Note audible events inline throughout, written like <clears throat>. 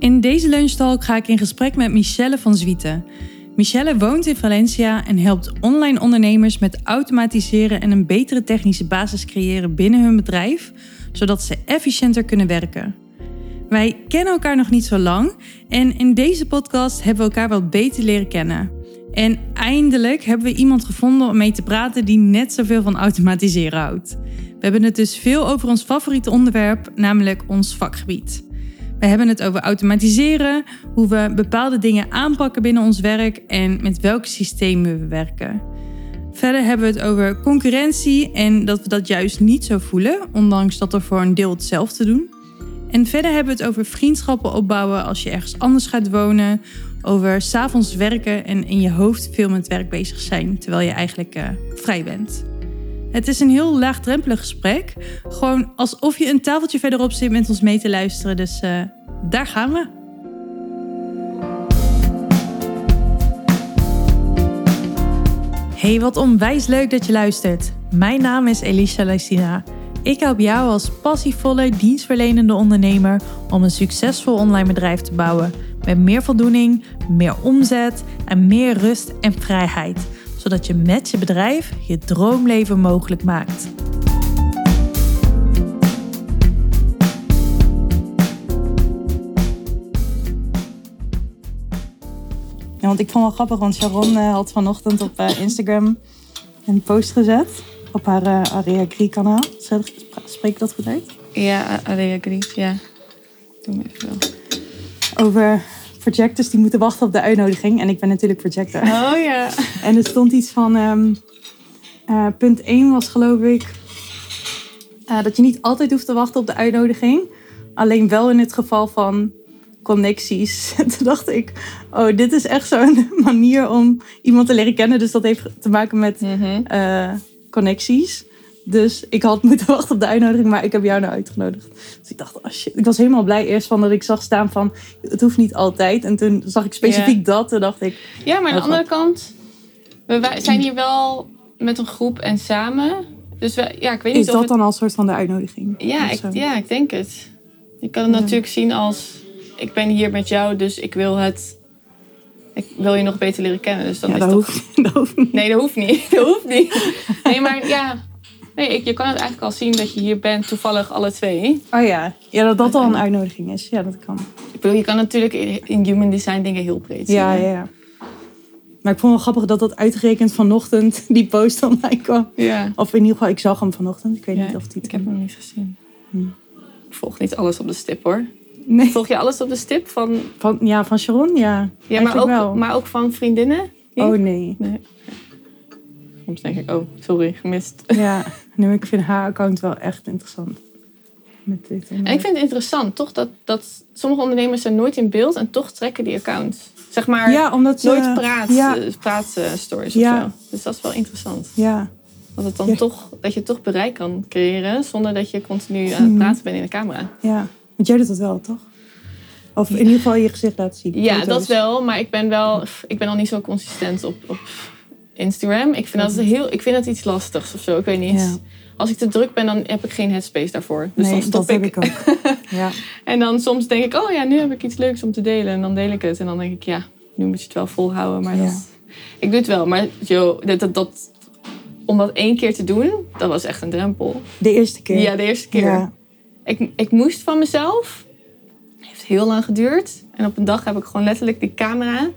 In deze lunchtalk ga ik in gesprek met Michelle van Zwieten. Michelle woont in Valencia en helpt online ondernemers met automatiseren en een betere technische basis creëren binnen hun bedrijf, zodat ze efficiënter kunnen werken. Wij kennen elkaar nog niet zo lang en in deze podcast hebben we elkaar wat beter leren kennen. En eindelijk hebben we iemand gevonden om mee te praten die net zoveel van automatiseren houdt. We hebben het dus veel over ons favoriete onderwerp, namelijk ons vakgebied. We hebben het over automatiseren, hoe we bepaalde dingen aanpakken binnen ons werk en met welke systemen we werken. Verder hebben we het over concurrentie en dat we dat juist niet zo voelen, ondanks dat we voor een deel hetzelfde doen. En verder hebben we het over vriendschappen opbouwen als je ergens anders gaat wonen, over s'avonds werken en in je hoofd veel met werk bezig zijn, terwijl je eigenlijk uh, vrij bent. Het is een heel laagdrempelig gesprek. Gewoon alsof je een tafeltje verderop zit met ons mee te luisteren. Dus uh, daar gaan we. Hey, wat onwijs leuk dat je luistert. Mijn naam is Elisha Lysina. Ik help jou als passievolle, dienstverlenende ondernemer om een succesvol online bedrijf te bouwen. Met meer voldoening, meer omzet en meer rust en vrijheid zodat je met je bedrijf je droomleven mogelijk maakt. Ja, want ik vond wel grappig, want Sharon uh, had vanochtend op uh, Instagram een post gezet op haar uh, Area Grie kanaal. Spreek ik dat goed uit? Ja, Area Grie, ja. Doe me even wel. Over projectors die moeten wachten op de uitnodiging. En ik ben natuurlijk projector. Oh ja. <laughs> En er stond iets van... Um, uh, punt 1 was geloof ik... Uh, dat je niet altijd hoeft te wachten op de uitnodiging. Alleen wel in het geval van connecties. <laughs> En toen dacht ik, oh, dit is echt zo'n <laughs> manier om iemand te leren kennen. Dus dat heeft te maken met mm -hmm. uh, connecties. Dus ik had moeten <laughs> wachten op de uitnodiging, maar ik heb jou nou uitgenodigd. Dus ik dacht, oh shit. Ik was helemaal blij eerst van dat ik zag staan van, het hoeft niet altijd. En toen zag ik specifiek dat. Toen dacht ik... Ja, maar aan de andere kant, we zijn hier wel met een groep en samen. Dus we, ja, ik weet niet Is dat het... dan al een soort van de uitnodiging? Ja, ik, ja ik denk het. Je kan het ja. natuurlijk zien als, ik ben hier met jou, dus ik wil het... Ik wil je nog beter leren kennen. Dus dan ja, is dat, toch... hoeft, dat hoeft niet. Nee, dat hoeft niet. <laughs> Dat hoeft niet. Nee, maar ja, Nee, ik, je kan het eigenlijk al zien dat je hier bent, toevallig alle twee. Oh ja, ja dat dat al een uitnodiging is. Ja, dat kan. Ik bedoel, je kan natuurlijk in human design dingen heel breed zien. Ja, ja, ja. Maar ik vond het wel grappig dat dat uitgerekend vanochtend <laughs> die post online kwam. Ja. Of in ieder geval, ik zag hem vanochtend. Ik weet ja, niet of die. Ik heb hem niet gezien. Hm. Ik volg niet alles op de stip hoor. Nee. Volg je alles op de stip van. van ja, van Sharon, ja. Ja, maar ook, wel. maar ook van vriendinnen? Oh nee. nee. Soms denk ik, oh, sorry, gemist. Ja, nu ik vind haar account wel echt interessant. Met dit en, ik vind het interessant, toch, dat, dat sommige ondernemers zijn nooit in beeld en toch trekken die accounts. Zeg maar, ja, omdat ze, nooit praat, ja. praatstories Ja. of zo. Dus dat is wel interessant. Ja, Dat, het dan Ja. toch, dat je toch bereik kan creëren zonder dat je continu aan het Mhm. praten bent in de camera. ja. Want jij doet dat wel, toch? Of in ieder geval je gezicht laten zien. Ja, dat wel, maar ik ben wel, ik ben al niet zo consistent op, op Instagram. Ik vind, dat heel, ik vind dat iets lastigs of zo, ik weet niet. Ja. Als ik te druk ben, dan heb ik geen headspace daarvoor. Dus nee, dan stop dat ik. heb ik ook. <laughs> Ja. En dan soms denk ik, oh ja, nu heb ik iets leuks om te delen. En dan deel ik het. En dan denk ik, ja, nu moet je het wel volhouden. Maar Ja. dat, ik doe het wel. Maar joh, dat, dat, dat, om dat één keer te doen, dat was echt een drempel. De eerste keer. Ja, de eerste keer. Ja. Ik, ik moest van mezelf. Het heeft heel lang geduurd. En op een dag heb ik gewoon letterlijk die camera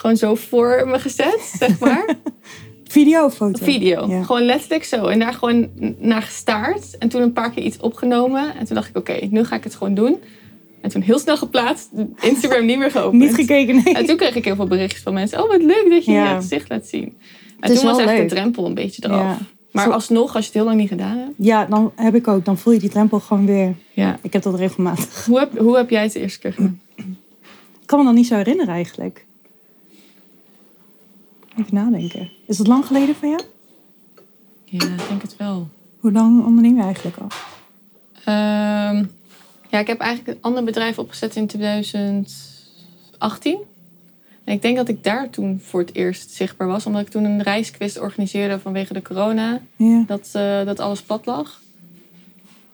gewoon zo voor me gezet, zeg maar. <laughs> Video of foto? Video. Ja. Gewoon letterlijk zo. En daar gewoon naar gestaard. En toen een paar keer iets opgenomen. En toen dacht ik, oké, nu ga ik het gewoon doen. En toen heel snel geplaatst. Instagram niet meer geopend. Niet gekeken, nee. En toen kreeg ik heel veel berichtjes van mensen. Oh, wat leuk dat je Ja. je gezicht laat zien. En is toen was echt de drempel een beetje eraf. Ja. Maar Zo- alsnog, als je het heel lang niet gedaan hebt. Ja, dan heb ik ook. Dan voel je die drempel gewoon weer. Ja. Ik heb dat regelmatig. Hoe heb, hoe heb jij het de eerste keer gedaan? Ik kan me dan niet zo herinneren eigenlijk. Even nadenken. Is dat lang geleden van jou? Ja, ik denk het wel. Hoe lang onderneem je eigenlijk al? Ehm, ja, ik heb eigenlijk een ander bedrijf opgezet in 2018. En ik denk dat ik daar toen voor het eerst zichtbaar was. Omdat ik toen een reisquiz organiseerde vanwege de corona. Ja. Dat, eh, dat alles plat lag.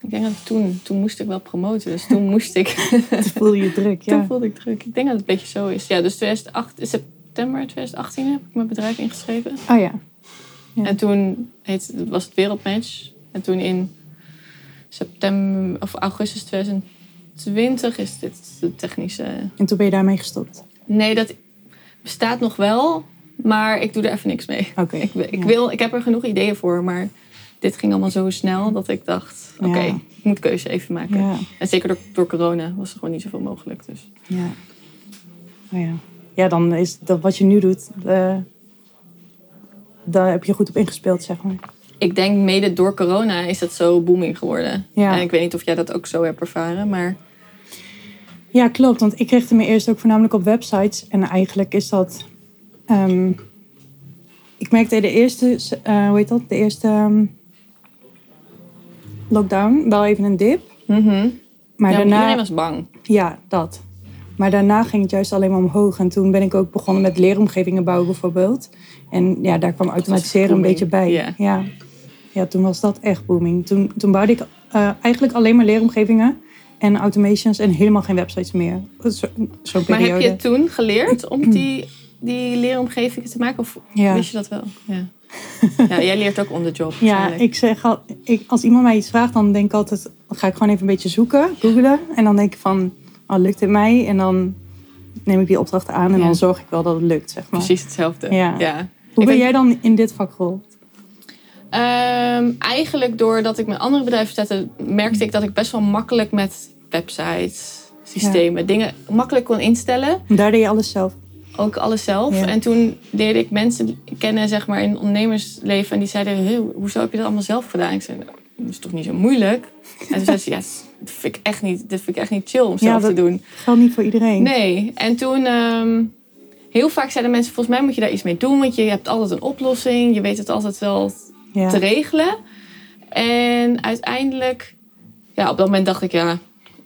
Ik denk dat toen, toen moest ik wel promoten. Dus toen moest ik, <laughs> Toen voelde je druk, <laughs> toen ja. voelde ik druk. Ik denk dat het een beetje zo is. Ja, dus 2008, in september 2018 heb ik mijn bedrijf ingeschreven. Oh ja. Ja. En toen heet, was het Wereldmatch. En toen in september of augustus 2020 is dit de technische. En toen ben je daarmee gestopt. Nee, dat bestaat nog wel, maar ik doe er even niks mee. Oké. Ik, ik, ja. wil, ik heb er genoeg ideeën voor, maar dit ging allemaal zo snel dat ik dacht: oké, Ja. ik moet keuze even maken. Ja, En zeker door, door corona was er gewoon niet zoveel mogelijk. Dus. ja. Oh ja. Ja, dan is dat wat je nu doet, eh, daar heb je goed op ingespeeld, zeg maar. Ik denk mede door corona is dat zo booming geworden. Ja. En ik weet niet of jij dat ook zo hebt ervaren, maar Ja, klopt. Want ik richtte me eerst ook voornamelijk op websites. En eigenlijk is dat... ehm, ik merkte de eerste, eh, hoe heet dat? De eerste ehm, lockdown wel even een dip. Mhm. Maar ja, daarna... iedereen was bang. Ja, dat. Maar daarna ging het juist alleen maar omhoog. En toen ben ik ook begonnen met leeromgevingen bouwen bijvoorbeeld. En ja, daar kwam automatiseren een beetje bij. Ja. Ja. ja, toen was dat echt booming. Toen, toen bouwde ik eh, eigenlijk alleen maar leeromgevingen en automations en helemaal geen websites meer. Zo- Zo'n Maar periode. heb je toen geleerd om die, die leeromgevingen te maken? Of Ja. wist je dat wel? Ja. ja, jij leert ook on the job. <laughs> Ja, ik zeg al, ik, als iemand mij iets vraagt, dan denk ik altijd, ga ik gewoon even een beetje zoeken, googlen. En dan denk ik van, oh, lukt het mij? En dan neem ik die opdrachten aan en Ja. dan zorg ik wel dat het lukt, zeg maar. Precies hetzelfde. Ja. ja. Hoe ben jij dan in dit vak gerold? Ehm, eigenlijk doordat ik mijn andere bedrijf zette, merkte ik dat ik best wel makkelijk met websites, systemen, dingen makkelijk kon instellen. Daar deed je alles zelf. Ook alles zelf. Ja. En toen leerde ik mensen kennen zeg maar, in het ondernemersleven. En die zeiden, "Hey, hoezo heb je dat allemaal zelf gedaan? Ik zei, "Nou, dat is toch niet zo moeilijk? En toen zei ze, ja, dat vind ik echt niet, dat vind ik echt niet chill om zelf te doen. Geldt niet voor iedereen. Nee. En toen, ehm, heel vaak zeiden mensen, volgens mij moet je daar iets mee doen. Want je hebt altijd een oplossing. Je weet het altijd wel Ja. te regelen. En uiteindelijk, ja, op dat moment dacht ik, ja,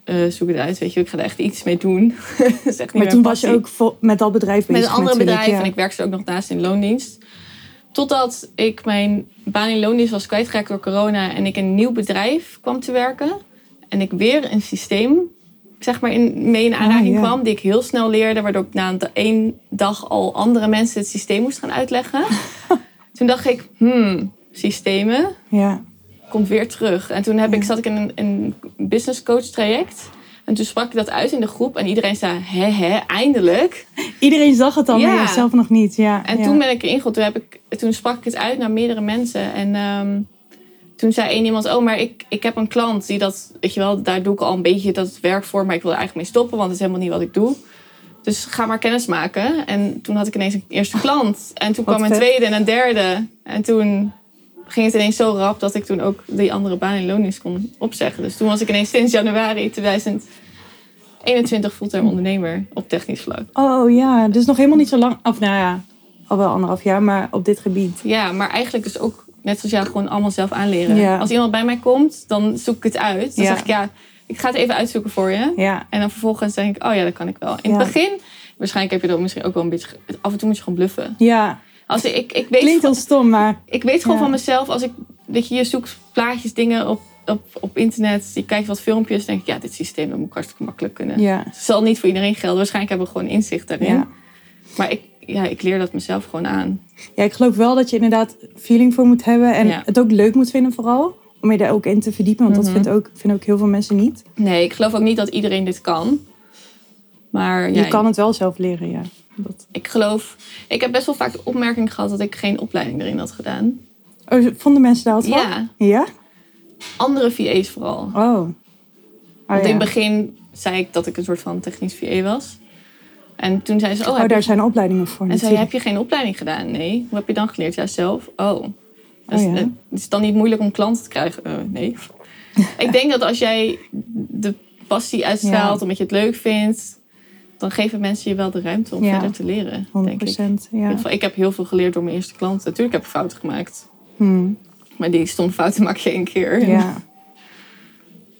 eh, zoek het uit. Weet je, ik ga er echt iets mee doen. <laughs> dat is echt niet Maar toen was je ook met dat bedrijf bezig met een natuurlijk, bedrijf. ja. En ik werkte ook nog naast in loondienst. Totdat ik mijn baan in loondienst was kwijtgeraakt door corona. En ik in een nieuw bedrijf kwam te werken. En ik weer een systeem zeg maar, in, mee in aanraking Ah, ja. kwam. Die ik heel snel leerde. Waardoor ik na één dag al andere mensen het systeem moest gaan uitleggen. <laughs> Toen dacht ik, hmm, systemen Ja. komt weer terug. En toen heb ik, zat ik in een, een business coach traject. En toen sprak ik dat uit in de groep. En iedereen zei, hè hè, eindelijk. <laughs> Iedereen zag het al, Ja. maar zelf nog niet. Ja. En ja. toen ben ik erin. Toen, heb ik, toen sprak ik het uit naar meerdere mensen. En ehm, toen zei één iemand: Oh, maar ik, ik heb een klant die dat, weet je wel, daar doe ik al een beetje dat werk voor. Maar ik wil er eigenlijk mee stoppen, want het is helemaal niet wat ik doe. Dus ga maar kennis maken. En toen had ik ineens een eerste klant. En toen Wat kwam een vet. tweede en een derde. En toen ging het ineens zo rap dat ik toen ook die andere baan in loondienst kon opzeggen. Dus toen was ik ineens sinds januari 2021 fulltime ondernemer op technisch vlak. Oh ja, dus nog helemaal niet zo lang. Of nou ja, al wel anderhalf jaar, maar op dit gebied. Ja, maar eigenlijk dus ook net zoals jou gewoon allemaal zelf aanleren. Ja. Als iemand bij mij komt, dan zoek ik het uit. Dan Ja. zeg ik ja, ik ga het even uitzoeken voor je. Ja. En dan vervolgens denk ik, oh ja, dat kan ik wel. In het begin, waarschijnlijk heb je dat misschien ook wel een beetje... Af en toe moet je gewoon bluffen. Ja, Als ik, ik, ik weet, klinkt heel stom, maar ik weet gewoon van mezelf, als ik, dat je, je zoekt plaatjes, dingen op, op, op internet. Je kijkt wat filmpjes, denk ik, ja, dit systeem dat moet ik hartstikke makkelijk kunnen. ja. Het zal niet voor iedereen gelden. Waarschijnlijk hebben we gewoon inzicht daarin. Ja. Maar ik, ja, ik leer dat mezelf gewoon aan. ja, ik geloof wel dat je inderdaad feeling voor moet hebben. En Ja. het ook leuk moet vinden vooral. Om je daar ook in te verdiepen. Want Mhm. dat vindt ook, vinden ook heel veel mensen niet. Nee, ik geloof ook niet dat iedereen dit kan. Maar Je kan het wel zelf leren, ja. Dat... ik geloof... Ik heb best wel vaak de opmerking gehad dat ik geen opleiding erin had gedaan. Oh, vonden mensen wat van? Ja, Ja? Andere VA's vooral. Oh. Oh, Want ja. in het begin zei ik dat ik een soort van technisch VA was. En toen zei ze, oh, Oh, daar je... zijn opleidingen voor. En zei, heb je geen opleiding gedaan? Nee. Hoe heb je dan geleerd? Ja, zelf. Oh. Dus, Oh, ja. eh, Het is dan niet moeilijk om klanten te krijgen? Eh, nee. <laughs> ik denk dat als jij de passie uitstraalt, Ja. omdat je het leuk vindt, dan geven mensen je wel de ruimte om Ja. verder te leren. 100 Denk ik. Ja. ik heb heel veel geleerd door mijn eerste klanten. Natuurlijk heb ik fouten gemaakt. Hmm. Maar die stomme fouten maak je één keer. Ja.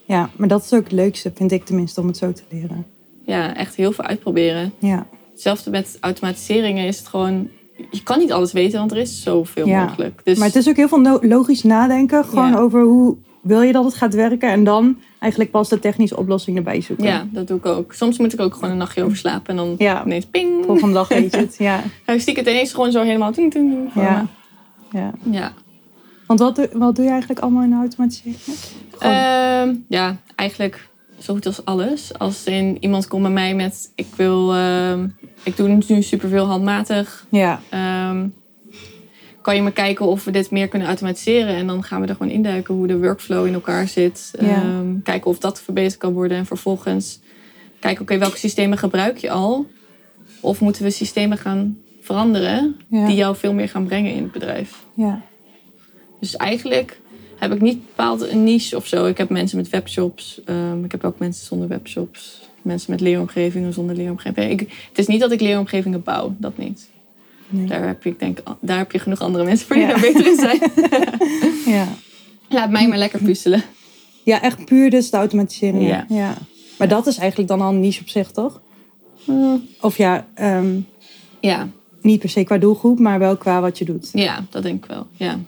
ja, maar dat is ook het leukste, vind ik tenminste, om het zo te leren. Ja, echt heel veel uitproberen. Ja, Hetzelfde met automatiseringen is het gewoon... Je kan niet alles weten, want er is zoveel Ja. mogelijk. Dus maar het is ook heel veel no- logisch nadenken. Gewoon Ja. over hoe, wil je dat het gaat werken en dan eigenlijk pas de technische oplossing erbij zoeken. Ja, dat doe ik ook. Soms moet ik ook gewoon een nachtje over slapen en dan Ja. ineens ping. Volgende dag weet je het. Ja. <laughs> Dan stiek het ineens gewoon zo helemaal ting, ting, Ja. ja. Ja. Want wat, doe- wat doe je eigenlijk allemaal in de automatisering? Ehm, ja, eigenlijk zo goed als alles. Als in iemand komt bij mij met, ik wil, ehm, ik doe nu superveel handmatig. ja. Ehm, kan je me kijken of we dit meer kunnen automatiseren? En dan gaan we er gewoon induiken hoe de workflow in elkaar zit. Ja. Kijken of dat verbeterd kan worden. En vervolgens kijken, oké, welke systemen gebruik je al? Of moeten we systemen gaan veranderen Ja. die jou veel meer gaan brengen in het bedrijf? ja. Dus eigenlijk heb ik niet bepaald een niche of zo. Ik heb mensen met webshops. ehm, ik heb ook mensen zonder webshops. Mensen met leeromgevingen zonder leeromgevingen. Ik, het is niet dat ik leeromgevingen bouw. Dat niet. Nee. Daar heb je, ik denk, daar heb je genoeg andere mensen voor die Ja. daar beter in zijn. <laughs> Ja. Laat mij maar lekker puzzelen. ja, echt puur dus de automatisering. Ja. ja. Maar dat is eigenlijk dan al een niche op zich, toch? Of ja, ehm, Ja, niet per se qua doelgroep, maar wel qua wat je doet. ja, dat denk ik wel. Ja.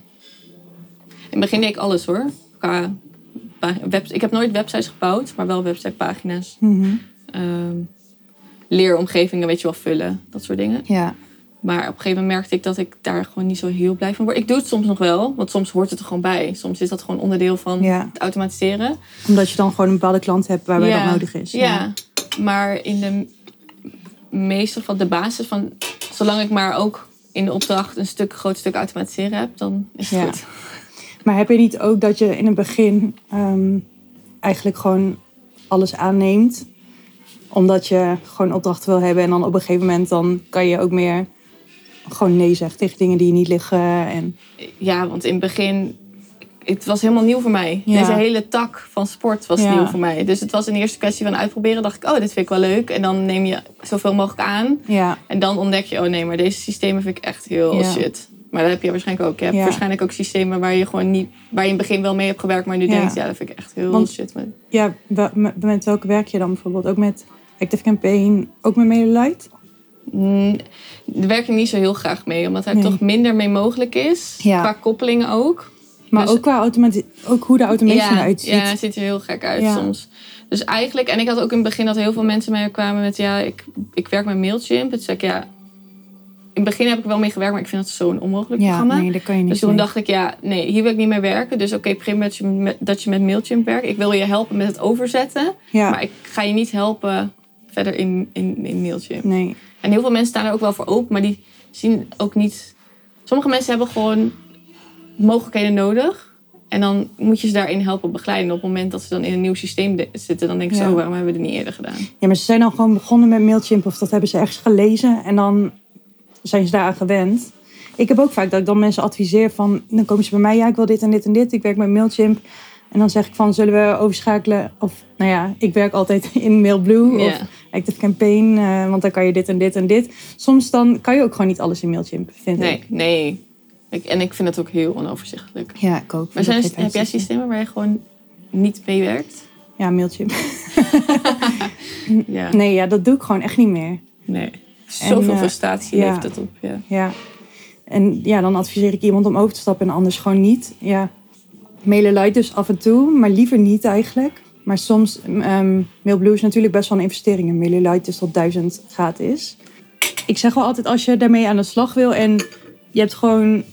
In het begin deed ik alles hoor. Qua web, ik heb nooit websites gebouwd, maar wel websitepagina's. Mhm. Ehm, leeromgevingen, weet je wel, vullen. Dat soort dingen. Ja. Maar op een gegeven moment merkte ik dat ik daar gewoon niet zo heel blij van word. Ik doe het soms nog wel, want soms hoort het er gewoon bij. Soms is dat gewoon onderdeel van Ja. het automatiseren. Omdat je dan gewoon een bepaalde klant hebt waarbij Ja, dat nodig is. Ja. maar in de meeste van de basis van... Zolang ik maar ook in de opdracht een stuk, groot stuk automatiseren heb, dan is het goed. Maar heb je niet ook dat je in het begin ehm, eigenlijk gewoon alles aanneemt? Omdat je gewoon opdrachten wil hebben en dan op een gegeven moment dan kan je ook meer gewoon nee zeggen tegen dingen die je niet liggen. En, Ja, want in het begin... Het was helemaal nieuw voor mij. Ja. Deze hele tak van sport was Ja. nieuw voor mij. Dus het was een eerste kwestie van uitproberen. dacht ik, oh, dit vind ik wel leuk. En dan neem je zoveel mogelijk aan. ja, En dan ontdek je, oh nee, maar deze systemen vind ik echt heel shit. Maar dat heb je waarschijnlijk ook. Je hebt Ja. waarschijnlijk ook systemen waar je gewoon niet, waar je in het begin wel mee hebt gewerkt, maar nu Ja. denkt, ja, dat vind ik echt heel Want- shit. Maar- ja met, met welke werk je dan bijvoorbeeld? Ook met Active Campaign, ook met Medelight? Mm, Daar werk ik niet zo heel graag mee, omdat daar Nee. toch minder mee mogelijk is. Ja. Qua koppelingen ook. Maar Dus- ook qua automati ook hoe de automation ja, eruit ziet. Ja, het ziet er heel gek uit soms. Dus eigenlijk, en ik had ook in het begin dat heel veel mensen mij kwamen met, ja, ik, ik werk met Mailchimp. Toen zei ik, ja, het begin heb ik wel mee gewerkt, maar ik vind dat zo'n onmogelijk ja, programma. nee, dat kan je niet Dus toen mee. dacht ik, ja, nee, hier wil ik niet mee werken. Dus oké, prima dat je, met, dat je met Mailchimp werkt. Ik wil je helpen met het overzetten. ja, Maar ik ga je niet helpen verder in, in, in Mailchimp. nee. En heel veel mensen staan er ook wel voor open, maar die zien ook niet... Sommige mensen hebben gewoon mogelijkheden nodig. En dan moet je ze daarin helpen begeleiden. Op het moment dat ze dan in een nieuw systeem zitten, dan denken ze, Ja. oh, waarom hebben we dit niet eerder gedaan? Ja, maar ze zijn dan gewoon begonnen met Mailchimp of dat hebben ze ergens gelezen en dan zijn ze daaraan gewend. Ik heb ook vaak dat ik dan mensen adviseer van, dan komen ze bij mij, ja, ik wil dit en dit en dit. Ik werk met Mailchimp. En dan zeg ik van, zullen we overschakelen? Of, nou ja, ik werk altijd <laughs> in Mailblue of Active Campaign, eh, want dan kan je dit en dit en dit. Soms dan kan je ook gewoon niet alles in Mailchimp, vind Nee, ik. nee. Ik, en ik vind het ook heel onoverzichtelijk. Ja, ik ook. Maar zijn, heb jij systemen waar je gewoon niet mee werkt? Ja, Mailchimp. <laughs> <laughs> Ja. Nee, ja, dat doe ik gewoon echt niet meer. Nee. Zoveel eh, frustratie ja. heeft het op je. Ja. En ja, dan adviseer ik iemand om over te stappen en anders gewoon niet. Ja. Mailen light dus af en toe, maar liever niet eigenlijk. Maar soms, ehm Mailblue is natuurlijk best wel een investering. En Mailen light is tot 1000 gratis. Ik zeg wel altijd, als je daarmee aan de slag wil en je hebt gewoon...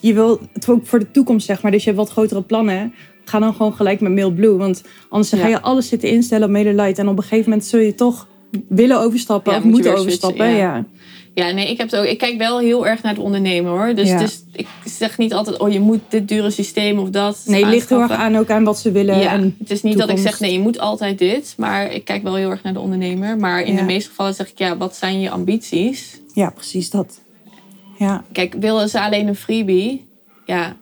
Je wil het ook voor de toekomst, zeg maar. Dus je hebt wat grotere plannen. Ga dan gewoon gelijk met Mailblue. Want anders ga Ja. je alles zitten instellen op Mailen light. En op een gegeven moment zul je toch willen overstappen Ja, of moet moeten switchen, overstappen. ja. ja. Ja, nee, ik heb het ook. Ik kijk wel heel erg naar het ondernemen hoor. Dus is, ik zeg niet altijd, oh je moet dit dure systeem of dat. Nee, het ligt heel erg aan ook aan wat ze willen. Ja, En, het is niet dat ik zeg, nee, je moet altijd dit. Maar ik kijk wel heel erg naar de ondernemer. Maar in de meeste gevallen zeg ik, ja, wat zijn je ambities? ja, precies dat. Ja, Kijk, willen ze alleen een freebie? Ja,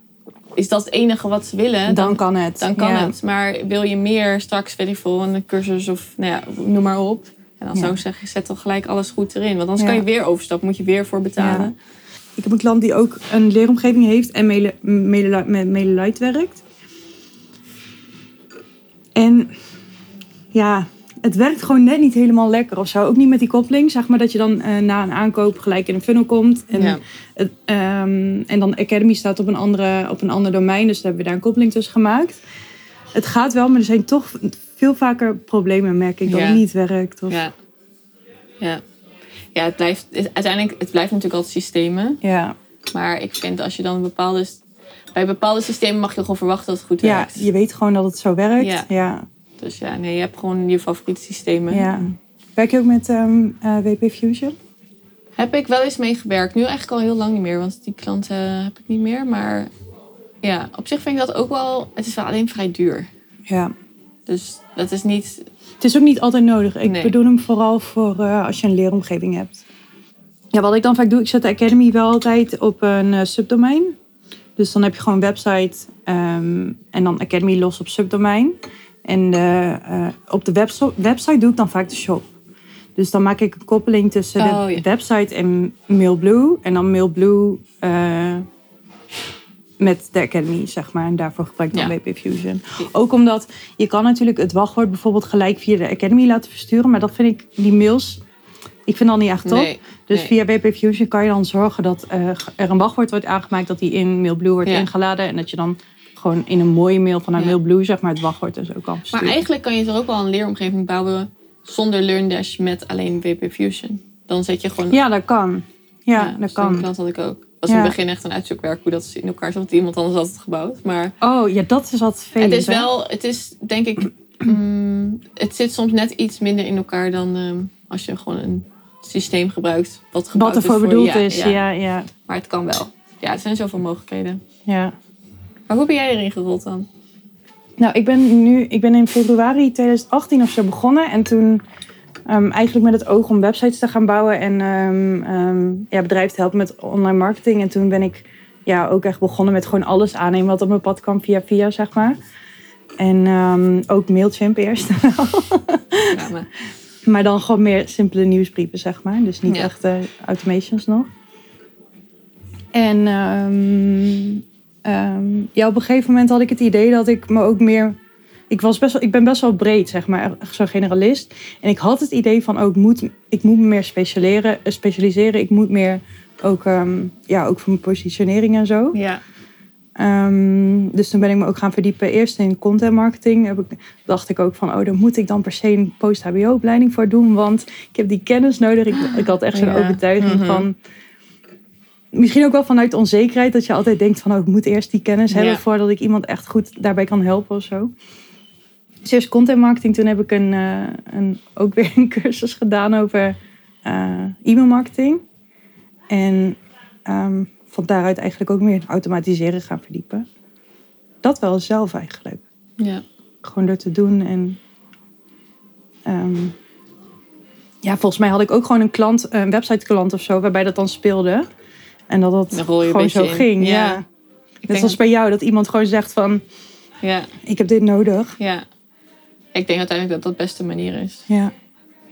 is dat het enige wat ze willen? dan, kan het. Dan kan Ja. het. Maar wil je meer straks, weet ik veel, een cursus of nou ja, noem maar op. En dan Ja. zou ik zeggen, zet dan gelijk alles goed erin. Want anders Ja. kan je weer overstappen, moet je weer voor betalen. Ja. Ik heb een klant die ook een leeromgeving heeft en Mele- Mele- met MailerLite werkt. En ja, het werkt gewoon net niet helemaal lekker of zo. Ook niet met die koppeling, zeg maar, dat je dan eh, na een aankoop gelijk in een funnel komt. En, Ja. ehm, en dan Academy staat op een, andere, op een ander domein, dus daar hebben we daar een koppeling tussen gemaakt. Het gaat wel, maar er zijn toch veel vaker problemen, merk ik, dat Ja. het niet werkt. Of, Ja. Ja. Ja, het blijft, het- uiteindelijk, het blijft natuurlijk altijd systemen. ja. Maar ik vind als je dan bepaalde... Bij bepaalde systemen mag je gewoon verwachten dat het goed Ja, werkt. je weet gewoon dat het zo werkt. Ja. Ja. Dus ja, nee, je hebt gewoon je favoriete systemen. Ja. Werk je ook met ehm, eh, WP Fusion? Heb ik wel eens meegewerkt. Nu eigenlijk al heel lang niet meer, want die klanten heb ik niet meer. Maar ja, op zich vind ik dat ook wel... Het is wel alleen vrij duur. Ja. Dus dat is niet... Het is ook niet altijd nodig. Ik Nee. bedoel hem vooral voor eh, als je een leeromgeving hebt. Ja, wat ik dan vaak doe, ik zet de Academy wel altijd op een eh, subdomein. Dus dan heb je gewoon website ehm, en dan Academy los op subdomein. En eh, op de webso- website doe ik dan vaak de shop. Dus dan maak ik een koppeling tussen Oh, de ja. website en Mailblue. En dan Mailblue met de Academy, zeg maar. En daarvoor gebruik ik dan Ja. WP Fusion. Ook omdat je kan natuurlijk het wachtwoord bijvoorbeeld gelijk via de Academy laten versturen. Maar dat vind ik, die mails, ik vind dat niet echt top. Nee, Dus nee. via WP Fusion kan je dan zorgen dat eh, er een wachtwoord wordt aangemaakt. Dat die in Mailblue wordt Ja. ingeladen. En dat je dan gewoon in een mooie mail vanuit Ja. Mailblue zeg maar het wachtwoord dus ook kan Maar eigenlijk kan je er ook wel een leeromgeving bouwen zonder LearnDash met alleen WP Fusion. Dan zet je gewoon... Ja, dat kan. Ja, dat kan. klant had ik ook. Was in het begin echt een uitzoekwerk hoe dat in elkaar zat. Want iemand anders had het gebouwd. Maar Oh, ja, dat is wat vervelend. het is hè? wel, het is denk ik, <clears throat> mm, het zit soms net iets minder in elkaar dan ehm, als je gewoon een systeem gebruikt. Wat gebouwd Wat ervoor is voor, bedoeld ja, is. ja. Ja, ja, Maar het kan wel. Ja, er zijn zoveel mogelijkheden. ja. Maar hoe ben jij erin gerold dan? Nou, ik ben nu, ik ben in februari 2018 of zo begonnen. En toen ehm, eigenlijk met het oog om websites te gaan bouwen en ehm, ja, bedrijven te helpen met online marketing. En toen ben ik ja, ook echt begonnen met gewoon alles aannemen wat op mijn pad kwam via via, zeg maar. En ook Mailchimp eerst. <laughs> Ja, maar, maar dan gewoon meer simpele nieuwsbrieven, zeg maar. Dus niet Ja. echt eh, automations nog. En ja, op een gegeven moment had ik het idee dat ik me ook meer... Ik, was best wel, ik ben best wel breed, zeg maar, zo'n generalist. En ik had het idee van, oh, ik moet, ik moet me meer specialiseren, eh, specialiseren. Ik moet meer ook, ehm, ja, ook voor mijn positionering en zo. ja. Ehm, dus toen ben ik me ook gaan verdiepen. Eerst in content marketing. Heb ik, dacht ik ook van, oh, daar moet ik dan per se een post-HBO-opleiding voor doen. Want ik heb die kennis nodig. Ik, ik had echt zo'n Ja. overtuiging Mhm. van... Misschien ook wel vanuit onzekerheid. Dat je altijd denkt van, oh, ik moet eerst die kennis hebben... Ja. voordat ik iemand echt goed daarbij kan helpen of zo. Dus eerst content marketing. Toen heb ik een, eh, een, ook weer een <laughs> cursus gedaan over eh, e-mailmarketing. En ehm, van daaruit eigenlijk ook meer in automatiseren gaan verdiepen. Dat wel zelf eigenlijk. ja. Gewoon door te doen. En ehm, ja, volgens mij had ik ook gewoon een klant, een website klant of zo, waarbij dat dan speelde. En dat dat gewoon zo in. ging. Ja. Ja. Net zoals bij jou, dat iemand gewoon zegt van, Ja, ik heb dit nodig. ja. Ik denk uiteindelijk dat dat de beste manier is. Ja,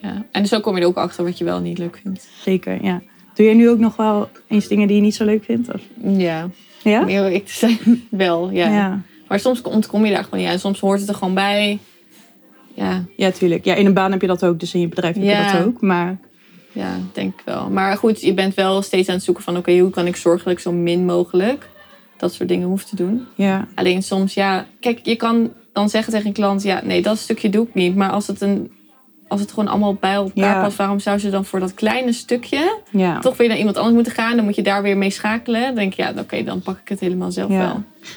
Ja. En zo kom je er ook achter wat je wel niet leuk vindt. zeker. Ja. Doe jij nu ook nog wel eens dingen die je niet zo leuk vindt? Of? Ja, Ja? om eerlijk te zijn, <laughs> wel. Ja. Ja. Maar soms ontkom je daar gewoon niet aan. Soms hoort het er gewoon bij. Ja, Ja, tuurlijk. Ja, in een baan heb je dat ook, dus in je bedrijf heb Ja. je dat ook. Maar ja, denk ik wel. Maar goed, je bent wel steeds aan het zoeken van... oké, hoe kan ik zorgen dat ik zo min mogelijk dat soort dingen hoef te doen. ja, Alleen soms, ja... Kijk, je kan dan zeggen tegen een klant... ja, nee, dat stukje doe ik niet. Maar als het, een, als het gewoon allemaal bij elkaar Ja. past... waarom zou ze dan voor dat kleine stukje... ja. toch weer naar iemand anders moeten gaan? Dan moet je daar weer mee schakelen. Dan denk je, ja, oké, dan pak ik het helemaal zelf Ja. wel.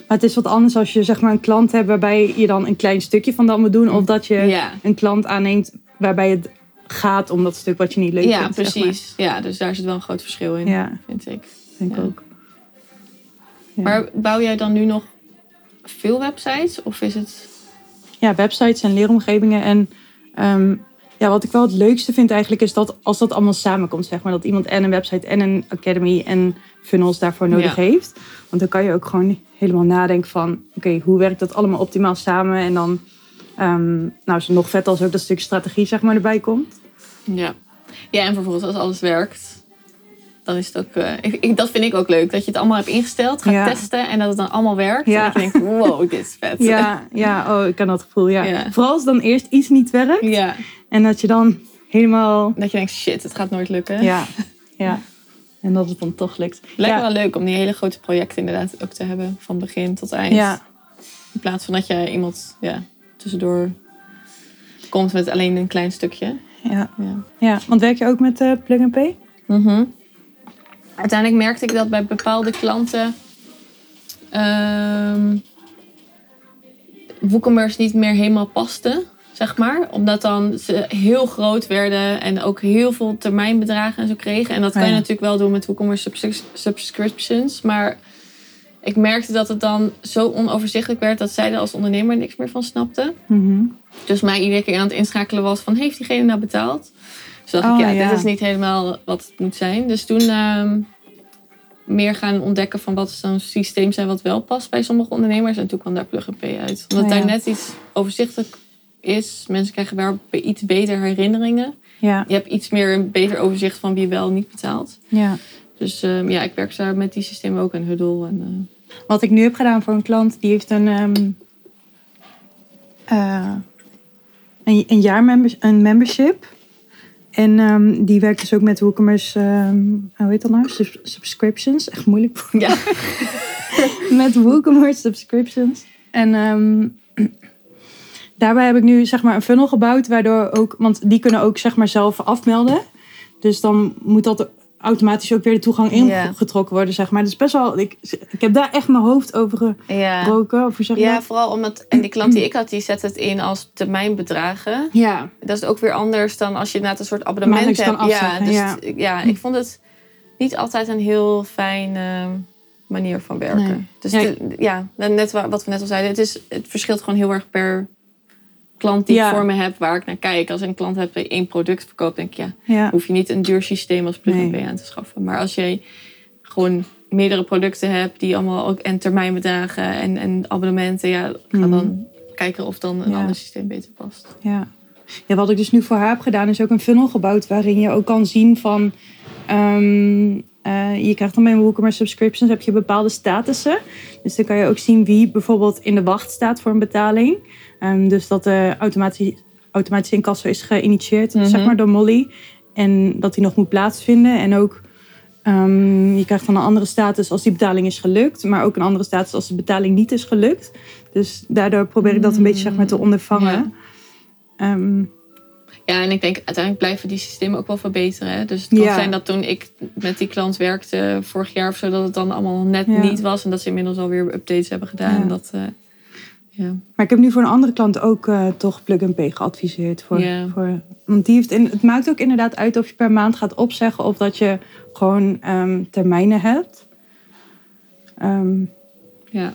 Maar het is wat anders als je zeg maar een klant hebt waarbij je dan een klein stukje van dat moet doen. Of dat je Ja. een klant aanneemt waarbij het gaat om dat stuk wat je niet leuk Ja, vindt. zeg maar. precies. Ja, dus daar zit wel een groot verschil in, Ja, vind ik. denk ik Ja. ook. Ja. Maar bouw jij dan nu nog veel websites? Of is het... Ja, websites en leeromgevingen. En ehm, ja, wat ik wel het leukste vind eigenlijk is dat als dat allemaal samenkomt, zeg maar. Dat iemand en een website en een academy en funnels daarvoor nodig Ja. heeft. Want dan kan je ook gewoon helemaal nadenken van, oké, hoe werkt dat allemaal optimaal samen? En dan, ehm, nou is het nog vet als ook dat stuk strategie zeg maar erbij komt. Ja. Ja, en vervolgens als alles werkt, dan is het ook... eh, ik, ik- dat vind ik ook leuk. Dat je het allemaal hebt ingesteld, gaat Ja. testen en dat het dan allemaal werkt. Ja. En dat je denkt, wow, dit is vet. Ja, ja, oh, ik kan dat gevoel, ja. Ja. Vooral als dan eerst iets niet werkt. Ja, En dat je dan helemaal... Dat je denkt, shit, het gaat nooit lukken. Ja, ja. En dat het dan toch lukt. Lijkt me wel leuk om die hele grote projecten inderdaad ook te hebben. Van begin tot eind. Ja, In plaats van dat je iemand ja, tussendoor komt met alleen een klein stukje. ja. Ja. ja, want werk je ook met eh Plug and Pay? Mhm. Uiteindelijk merkte ik dat bij bepaalde klanten ehm WooCommerce niet meer helemaal paste, zeg maar. Omdat dan ze heel groot werden en ook heel veel termijnbedragen en zo kregen. En dat kan Ja. je natuurlijk wel doen met WooCommerce subs- subscriptions. Maar ik merkte dat het dan zo onoverzichtelijk werd dat zij er als ondernemer niks meer van snapten. Mhm. Dus mij iedere keer aan het inschakelen was van... heeft diegene nou betaald? Dus dacht Oh, ik, ja, ja. dit is niet helemaal wat het moet zijn. Dus toen ehm, meer gaan ontdekken van wat zo'n systeem zijn... wat wel past bij sommige ondernemers. En toen kwam daar Plug uit. Omdat Oh, ja. daar net iets overzichtelijk is. Mensen krijgen wel iets beter herinneringen. Ja, Je hebt iets meer een beter overzicht van wie wel niet betaalt. ja. Dus ehm, ja, ik werk daar met die systemen ook en Huddle. En, eh, Wat ik nu heb gedaan voor een klant, die heeft een, eh, een, een jaar members, een membership. En ehm, die werkt dus ook met WooCommerce, ehm hoe heet dat nou? Sub- subscriptions. Echt moeilijk. ja. <laughs> met WooCommerce subscriptions. En ehm, daarbij heb ik nu zeg maar een funnel gebouwd, waardoor ook, want die kunnen ook zeg maar zelf afmelden. Dus dan moet dat automatisch ook weer de toegang ingetrokken worden, zeg maar. Dus best wel, ik, ik heb daar echt mijn hoofd over gebroken. Hoe zeg je Ja, vooral omdat... En die klant die ik had, die zet het in als termijnbedragen. Ja, Dat is ook weer anders dan als je inderdaad een soort abonnement hebt. ja, dus ja. ik vond het niet altijd een heel fijne manier van werken. Nee. Dus Ja, de- ja, net wa- wat we net al zeiden, het, is, het verschilt gewoon heel erg per klant die Ja. ik voor me heb, waar ik naar kijk. Als een klant heb die één product verkoopt, denk ik, ja, ja. hoef je niet een duur systeem als plug Nee. aan te schaffen. Maar als jij gewoon meerdere producten hebt die allemaal ook en termijnbedragen en, en abonnementen, ja, ga Mhm. dan kijken of dan een Ja. ander systeem beter past. Ja. ja, wat ik dus nu voor haar heb gedaan, is ook een funnel gebouwd waarin je ook kan zien van. Ehm, eh, je krijgt dan bij WooCommerce subscriptions heb je bepaalde statussen. Dus dan kan je ook zien wie bijvoorbeeld in de wacht staat voor een betaling. Ehm, dus dat de automatisch, automatisch incasso is geïnitieerd, Mhm. zeg maar, door Molly. En dat die nog moet plaatsvinden. En ook, ehm, je krijgt dan een andere status als die betaling is gelukt. Maar ook een andere status als de betaling niet is gelukt. Dus daardoor probeer ik dat een beetje zeg maar, te ondervangen. Ehm, Ja, en ik denk uiteindelijk blijven die systemen ook wel verbeteren. Hè? Dus het kan Ja. zijn dat toen ik met die klant werkte vorig jaar of zo, dat het dan allemaal net Ja. niet was. En dat ze inmiddels alweer updates hebben gedaan. Ja. En Dat, eh, ja. Maar ik heb nu voor een andere klant ook eh, toch Plug and Pay geadviseerd. Voor, Ja. voor, want die heeft in, het maakt ook inderdaad uit of je per maand gaat opzeggen of dat je gewoon ehm, termijnen hebt. Ehm, ja.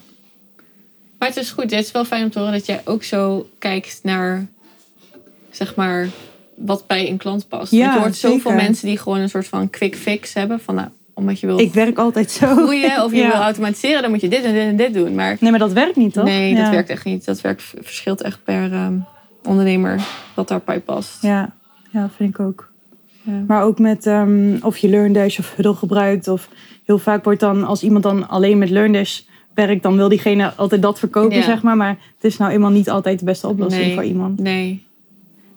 Maar het is goed. Het is wel fijn om te horen dat jij ook zo kijkt naar, zeg maar, wat bij een klant past. Ja, Want je hoort zoveel zeker. mensen die gewoon een soort van quick fix hebben. Van, nou, omdat je wil ik werk altijd zo. groeien of je <laughs> Ja. wil automatiseren, dan moet je dit en dit en dit doen. Maar Nee, maar dat werkt niet, toch? nee, dat Ja. werkt echt niet. Dat werkt, verschilt echt per ehm, ondernemer wat daarbij past. Ja, ja vind ik ook. Ja. Maar ook met ehm, of je LearnDash of Huddle gebruikt. Of heel vaak wordt dan, als iemand dan alleen met LearnDash werkt, dan wil diegene altijd dat verkopen, zeg maar. Maar het is nou eenmaal niet altijd de beste oplossing Nee. voor iemand. Nee.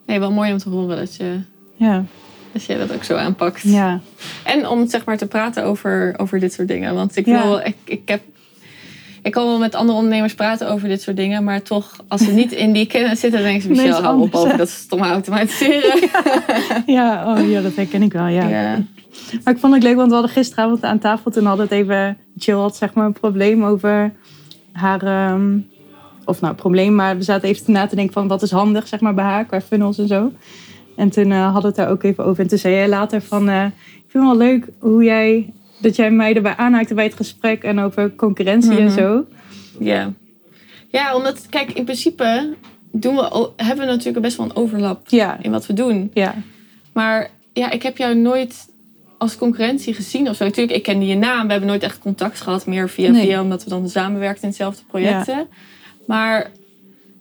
Nee, wel mooi om te horen dat je, Ja, dat jij dat ook zo aanpakt. ja. En om zeg maar te praten over, over dit soort dingen. Want ik Ja. wil, ik, ik heb. Ik kan wel met andere ondernemers praten over dit soort dingen, maar toch, als ze niet in die kennis zitten, dan ze: Nee, Michel, hou op over dat stomme automatiseren. <laughs> Ja, oh, ja, dat herken ik wel, ja. Ja. Maar ik vond het leuk, want we hadden gisteravond aan tafel... toen hadden het even... Jill had zeg maar een probleem over haar... ehm, of nou, probleem, maar we zaten even na te denken van... wat is handig, zeg maar, bij haar, qua funnels en zo. En toen eh, hadden we het daar ook even over. En toen zei jij later van... eh, ik vind het wel leuk hoe jij... dat jij mij erbij aanhaakte bij het gesprek... en over concurrentie en Mhm. zo. ja. Ja, omdat, kijk, in principe doen we, hebben we natuurlijk best wel een overlap Ja, in wat we doen. ja, Maar ja, ik heb jou nooit als concurrentie gezien of zo. Natuurlijk, ik kende je naam. We hebben nooit echt contact gehad. Meer via Nee. via, omdat we dan samenwerkten in hetzelfde projecten. Maar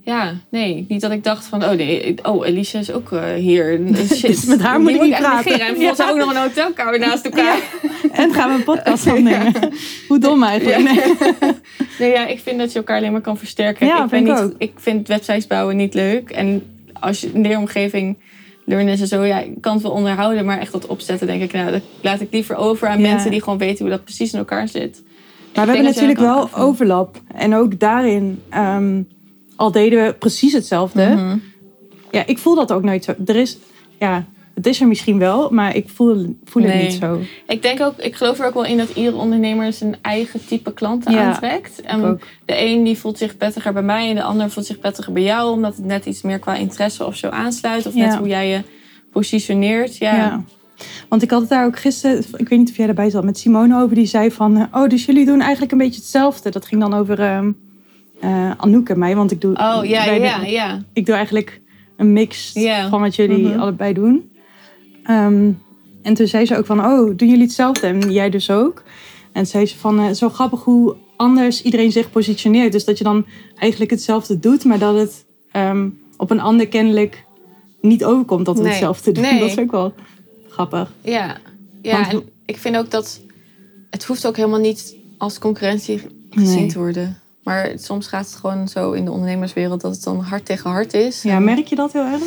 ja, nee. Niet dat ik dacht van, oh nee, oh Elise is ook eh, hier. <laughs> Shit. Dus met haar moet ik niet praten. En volgens Ja. ook nog een hotelkamer naast elkaar. <laughs> en gaan we een podcast opnemen. <laughs> Hoe dom eigenlijk. Nee. Nee, ja, ik vind dat je elkaar alleen maar kan versterken. Ja, ik, vind ik niet, ook. ik vind websites bouwen niet leuk. En als je in de omgeving learn zo, ja, ik kan het wel onderhouden, maar echt dat opzetten, denk ik, nou, dat laat ik liever over aan mensen die gewoon weten hoe dat precies in elkaar zit. Maar we hebben natuurlijk wel overlap. En ook daarin, ehm, al deden we precies hetzelfde. Mhm. Ja, ik voel dat ook nooit zo. Er is, ja, het is er misschien wel, maar ik voel, voel het Nee. niet zo. Ik denk ook, ik geloof er ook wel in dat iedere ondernemer zijn eigen type klanten Ja, aantrekt. En de een die voelt zich prettiger bij mij en de ander voelt zich prettiger bij jou, omdat het net iets meer qua interesse of zo aansluit. Of net hoe jij je positioneert. Ja. Ja. Want ik had het daar ook gisteren, ik weet niet of jij erbij zat, met Simone over. Die zei van, eh, oh, dus jullie doen eigenlijk een beetje hetzelfde. Dat ging dan over ehm eh, Anouk en mij. Want ik doe, Oh ja, ja, ja. ik doe eigenlijk een mix van wat jullie Mhm. allebei doen. Ehm, en toen zei ze ook van, oh, doen jullie hetzelfde? En jij dus ook. En zei ze van, eh, zo grappig hoe anders iedereen zich positioneert. Dus dat je dan eigenlijk hetzelfde doet, maar dat het ehm, op een ander kennelijk niet overkomt dat we Nee. hetzelfde doen. Nee. Dat is ook wel grappig. Ja, ja Want- en ik vind ook dat het hoeft ook helemaal niet als concurrentie gezien Nee. te worden. Maar soms gaat het gewoon zo in de ondernemerswereld dat het dan hard tegen hard is. Ja, En- merk je dat heel erg?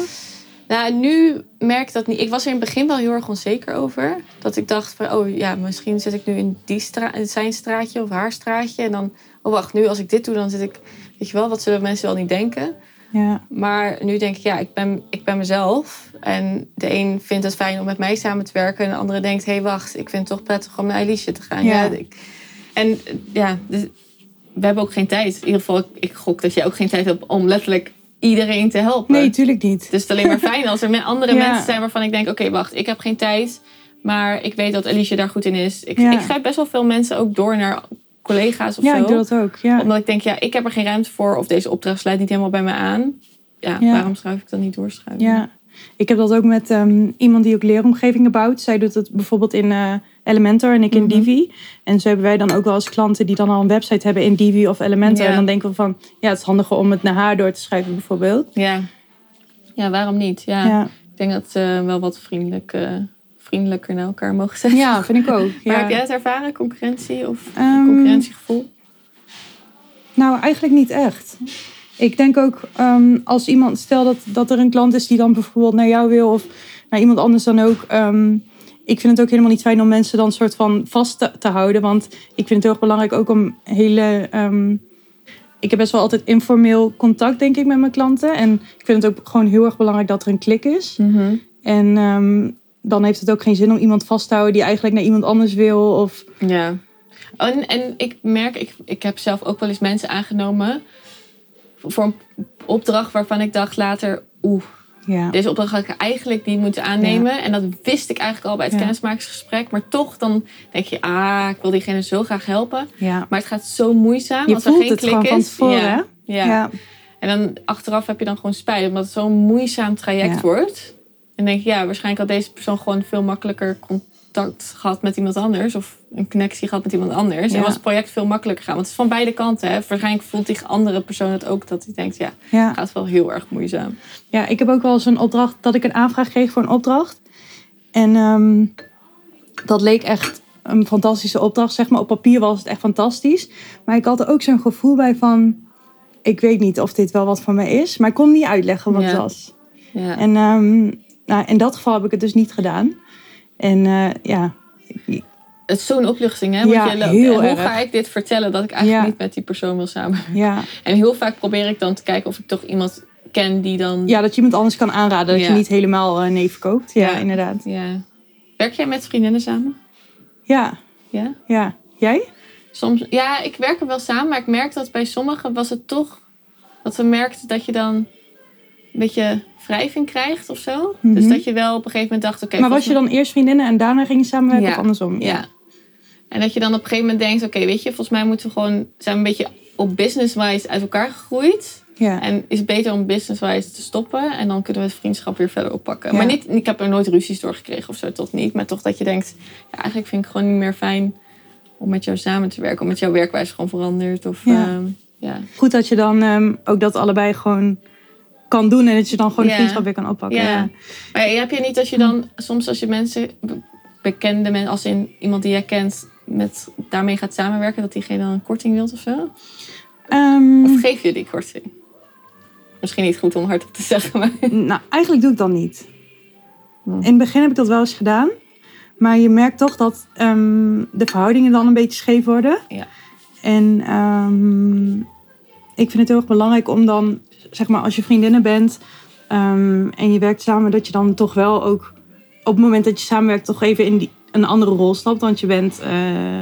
Nou, nu merk ik dat niet. Ik was er in het begin wel heel erg onzeker over. Dat ik dacht van, oh ja, misschien zit ik nu in, die stra in zijn straatje of haar straatje. En dan, oh wacht, nu als ik dit doe, dan zit ik, weet je wel, wat zullen mensen wel niet denken? Ja, Maar nu denk ik, ja, ik ben, ik ben mezelf. En de een vindt het fijn om met mij samen te werken. En de andere denkt, hé, hey, wacht, ik vind het toch prettig om naar Elisje te gaan. Ja. Ja. ik- en ja, dus we hebben ook geen tijd. In ieder geval, ik, ik gok dat je ook geen tijd hebt om letterlijk iedereen te helpen. nee, tuurlijk niet. Dus het is alleen maar fijn als er andere <laughs> Ja. mensen zijn waarvan ik denk, oké, wacht, ik heb geen tijd. Maar ik weet dat Elisje daar goed in is. Ik, Ja. ik schrijf best wel veel mensen ook door naar collega's of Ja, zo ik doe dat ook. Ja. omdat ik denk, ja, ik heb er geen ruimte voor. Of deze opdracht sluit niet helemaal bij me aan. Ja, Ja. waarom schrijf ik dan niet doorschrijven? Ja, ik heb dat ook met ehm, iemand die ook leeromgevingen bouwt. Zij doet het bijvoorbeeld in eh, Elementor en ik in Mhm. Divi. En zo hebben wij dan ook wel als klanten die dan al een website hebben in Divi of Elementor. Ja. En dan denken we van, ja, het is handiger om het naar haar door te schrijven bijvoorbeeld. Ja, ja waarom niet? Ja, Ja, Ik denk dat we wel wat vriendelijk, eh, vriendelijker naar elkaar mogen zijn. ja vind ik ook. Maar heb jij het ervaren, concurrentie of Ehm, concurrentiegevoel? Nou, eigenlijk niet echt. Ik denk ook ehm, als iemand, stel dat, dat er een klant is die dan bijvoorbeeld naar jou wil of naar iemand anders dan ook. ehm, ik vind het ook helemaal niet fijn om mensen dan soort van vast te, te houden. Want ik vind het heel erg belangrijk ook om hele. ik heb best wel altijd informeel contact, denk ik, met mijn klanten. En ik vind het ook gewoon heel erg belangrijk dat er een klik is. En ehm, dan heeft het ook geen zin om iemand vast te houden die eigenlijk naar iemand anders wil. Of Ja. En, en ik merk, ik, ik heb zelf ook wel eens mensen aangenomen voor een opdracht waarvan ik dacht later, oeh, ja. Deze opdracht had ik eigenlijk niet moeten aannemen. En dat wist ik eigenlijk al bij het Ja. kennismakingsgesprek. Maar toch, dan denk je, ah, ik wil diegene zo graag helpen. ja. Maar het gaat zo moeizaam Je als er geen het klik gewoon is. van tevoren, ja. hè? Ja. ja. En dan achteraf heb je dan gewoon spijt, omdat het zo'n moeizaam traject wordt. En denk je, ja, waarschijnlijk had deze persoon gewoon veel makkelijker contact gehad met iemand anders. Of een connectie gehad met iemand anders. Ja. En was het project veel makkelijker gaan. Want het is van beide kanten. Hè. Waarschijnlijk voelt die andere persoon het ook. Dat hij denkt, ja, ja. het gaat wel heel erg moeizaam. Ja, ik heb ook wel eens een opdracht dat ik een aanvraag kreeg voor een opdracht. En ehm, dat leek echt een fantastische opdracht. Zeg maar, op papier was het echt fantastisch. Maar ik had er ook zo'n gevoel bij van. Ik weet niet of dit wel wat voor mij is. Maar ik kon niet uitleggen wat Ja. het was. Ja. En ehm, nou, in dat geval heb ik het dus niet gedaan. En eh, ja, Het is zo'n opluchting, hè? Want Ja, je heel en hoe erg. ga ik dit vertellen dat ik eigenlijk Ja. niet met die persoon wil samenwerken? ja, <laughs> En heel vaak probeer ik dan te kijken of ik toch iemand ken die dan... ja, dat je iemand anders kan aanraden. Dat Ja. je niet helemaal eh, nee verkoopt. Ja, Ja. inderdaad. Ja. Werk jij met vriendinnen samen? Ja, Ja? ja. Jij? Soms, ja, ik werk er wel samen, maar ik merk dat bij sommigen was het toch dat we merkten dat je dan een beetje wrijving krijgt of zo. Mhm. Dus dat je wel op een gegeven moment dacht, oké. maar was je dan eerst vriendinnen en daarna ging je samenwerken Ja. of andersom? Ja. En dat je dan op een gegeven moment denkt, oké, weet je, volgens mij moeten we gewoon, zijn we een beetje op business-wise uit elkaar gegroeid. Ja. En is het beter om business-wise te stoppen. En dan kunnen we het vriendschap weer verder oppakken. Ja. Maar niet, ik heb er nooit ruzies door gekregen of zo, tot niet. Maar toch dat je denkt, ja, eigenlijk vind ik gewoon niet meer fijn om met jou samen te werken. Omdat jouw werkwijze gewoon verandert. Of, Ja. ehm, ja. Goed dat je dan ehm, ook dat allebei gewoon kan doen en dat je dan gewoon de vriendschap weer kan oppakken. Ja. Maar heb je niet als je dan, soms als je mensen, be- bekende mensen, als in iemand die jij kent, met, daarmee gaat samenwerken, dat diegene dan een korting wilt of zo? Ehm, Of geef je die korting? Misschien niet goed om hardop te zeggen, maar... nou, eigenlijk doe ik dat niet. Hm. In het begin heb ik dat wel eens gedaan. Maar je merkt toch dat ehm, de verhoudingen dan een beetje scheef worden. Ja. En ehm, ik vind het heel erg belangrijk om dan, zeg maar, als je vriendinnen bent ehm, en je werkt samen, dat je dan toch wel ook op het moment dat je samenwerkt, toch even in die, een andere rol stapt. Want je bent, eh,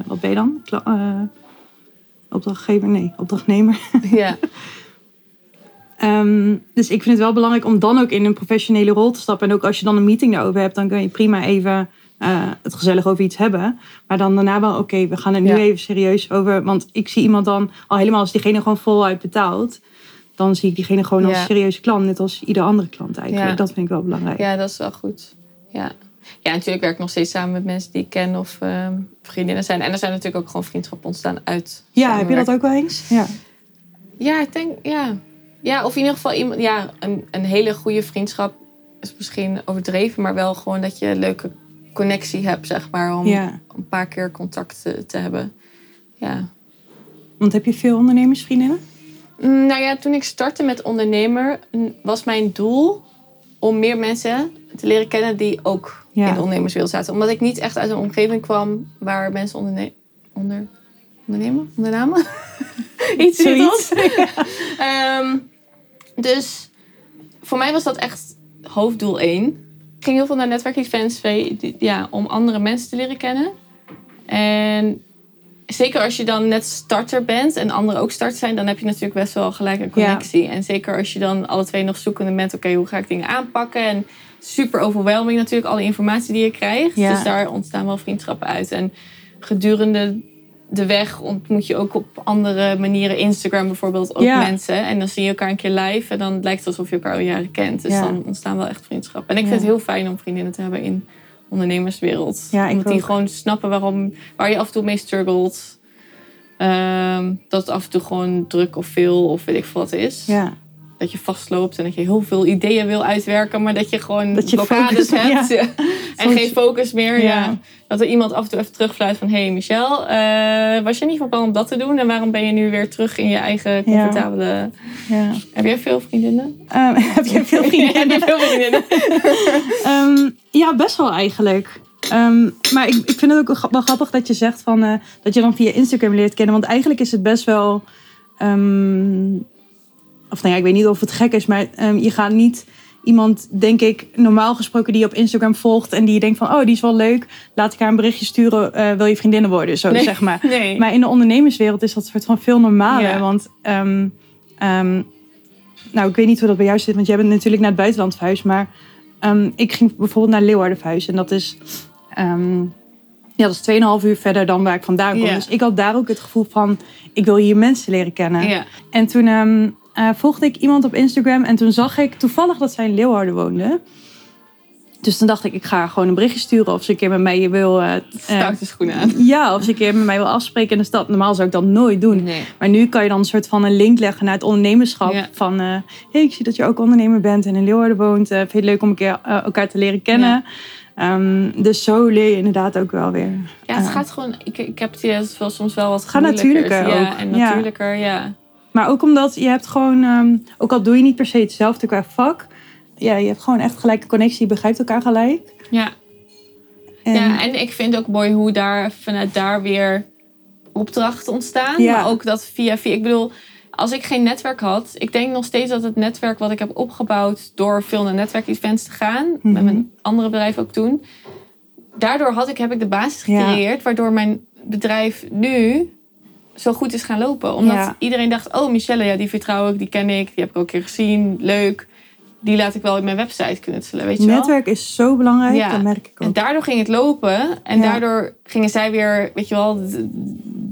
wat ben je dan? Kla- eh, opdrachtgever? Nee, opdrachtnemer. <laughs> Ja. Ehm, dus ik vind het wel belangrijk om dan ook in een professionele rol te stappen. En ook als je dan een meeting daarover hebt, dan kun je prima even eh, het gezellig over iets hebben. Maar dan daarna wel, oké, we gaan er nu Ja. even serieus over. Want ik zie iemand dan, al helemaal als diegene gewoon voluit betaalt, dan zie ik diegene gewoon als serieuze klant. Net als ieder andere klant eigenlijk. Dat vind ik wel belangrijk. ja, dat is wel goed. Ja. ja, natuurlijk werk ik nog steeds samen met mensen die ik ken of ehm, vriendinnen zijn. En er zijn natuurlijk ook gewoon vriendschappen ontstaan uit. Ja, heb je dat ook wel eens? Ja. Ja, ik denk, ja. Ja, of in ieder geval iemand, ja, een, een hele goede vriendschap is misschien overdreven, maar wel gewoon dat je een leuke connectie hebt, zeg maar, om ja. een paar keer contact te, te hebben. Ja. Want heb je veel ondernemersvriendinnen? Mm, Nou ja, toen ik startte met ondernemer, mm, was mijn doel om meer mensen te leren kennen die ook Ja. in de ondernemerswereld zaten. Omdat ik niet echt uit een omgeving kwam waar mensen onderne onder, ondernemen, ondernamen. <laughs> Iets Zoiets. <laughs> Ehm, dus voor mij was dat echt hoofddoel één. Ik ging heel veel naar netwerkevents die- ja, om andere mensen te leren kennen. En zeker als je dan net starter bent en anderen ook starter zijn, dan heb je natuurlijk best wel gelijk een connectie. En zeker als je dan alle twee nog zoekende bent, oké, hoe ga ik dingen aanpakken? En super overwhelming natuurlijk, alle informatie die je krijgt. Ja. Dus daar ontstaan wel vriendschappen uit. En gedurende de weg ontmoet je ook op andere manieren, Instagram bijvoorbeeld, ook Ja. mensen. En dan zie je elkaar een keer live en dan lijkt het alsof je elkaar al jaren kent. Dus dan ontstaan wel echt vriendschappen. En ik vind het heel fijn om vriendinnen te hebben in ondernemerswereld. Ja, ik Omdat die gewoon snappen waarom, waar je af en toe mee struggelt. Ehm, dat het af en toe gewoon druk of veel of weet ik veel wat is. Ja. Dat je vastloopt en dat je heel veel ideeën wil uitwerken, maar dat je gewoon Dat je blokkades focus- hebt. <laughs> en Soms- geen focus meer. Ja. Ja. Dat er iemand af en toe even terugfluit van... Hé hey Michel, eh, was je niet van plan om dat te doen? En waarom ben je nu weer terug in je eigen comfortabele... ja. Heb jij veel vriendinnen? Ehm, <laughs> heb je veel vriendinnen? <laughs> Heb je veel vriendinnen? Ja, best wel eigenlijk. Ehm, maar ik, ik vind het ook wel grappig dat je zegt van, eh, dat je dan via Instagram leert kennen. Want eigenlijk is het best wel. ehm, of nou ja, ik weet niet of het gek is, maar ehm, je gaat niet iemand, denk ik, normaal gesproken die je op Instagram volgt en die je denkt van, oh, die is wel leuk. Laat ik haar een berichtje sturen. eh, wil je vriendinnen worden? Zo Nee. zeg maar. <laughs> Nee. Maar in de ondernemerswereld is dat soort van veel normaler. Ja. Want, ehm, ehm, nou, ik weet niet hoe dat bij jou zit, want jij bent natuurlijk naar het buitenland verhuisd. Maar ik ging bijvoorbeeld naar Leeuwarden verhuizen. En dat is, ja, dat is 2,5 uur verder dan waar ik vandaan kom. Ja. Dus ik had daar ook het gevoel van, ik wil hier mensen leren kennen. Ja. En toen eh, volgde ik iemand op Instagram en toen zag ik toevallig dat zij in Leeuwarden woonde. Dus toen dacht ik, ik ga haar gewoon een berichtje sturen of ze een keer met mij wil... eh, <laughs> eh, Stoute schoenen aan. ja, of ze een keer met mij wil afspreken in de stad. Normaal zou ik dat nooit doen. Nee. Maar nu kan je dan een soort van een link leggen naar het ondernemerschap. Ja. Van, eh hey, ik zie dat je ook ondernemer bent en in Leeuwarden woont. Eh, vind je het leuk om een keer eh, elkaar te leren kennen? Ehm, dus zo leer je inderdaad ook wel weer. Ja, het eh, gaat gewoon... Ik, ik heb het wel soms wel wat Gaat is. natuurlijker Ja, ook. en Ja. natuurlijker, ja. Maar ook omdat je hebt gewoon, ehm, ook al doe je niet per se hetzelfde qua vak. Ja, je hebt gewoon echt gelijk een connectie. Je begrijpt elkaar gelijk. Ja. En, Ja, en ik vind ook mooi hoe daar vanuit daar weer opdrachten ontstaan. Ja. Maar ook dat via, via... Ik bedoel, als ik geen netwerk had... Ik denk nog steeds dat het netwerk wat ik heb opgebouwd... door veel naar netwerkevents te gaan... Mhm. met mijn andere bedrijf ook toen... Daardoor had ik, heb ik de basis Ja. gecreëerd... waardoor mijn bedrijf nu zo goed is gaan lopen. Omdat Ja. iedereen dacht... Oh, Michelle, ja, die vertrouw ik, die ken ik. Die heb ik ook een keer gezien. Leuk. Die laat ik wel in mijn website knutselen, weet je wel? netwerk is zo belangrijk, Ja. dat merk ik En ook. daardoor ging het lopen. En Ja. daardoor gingen zij weer, weet je wel... De,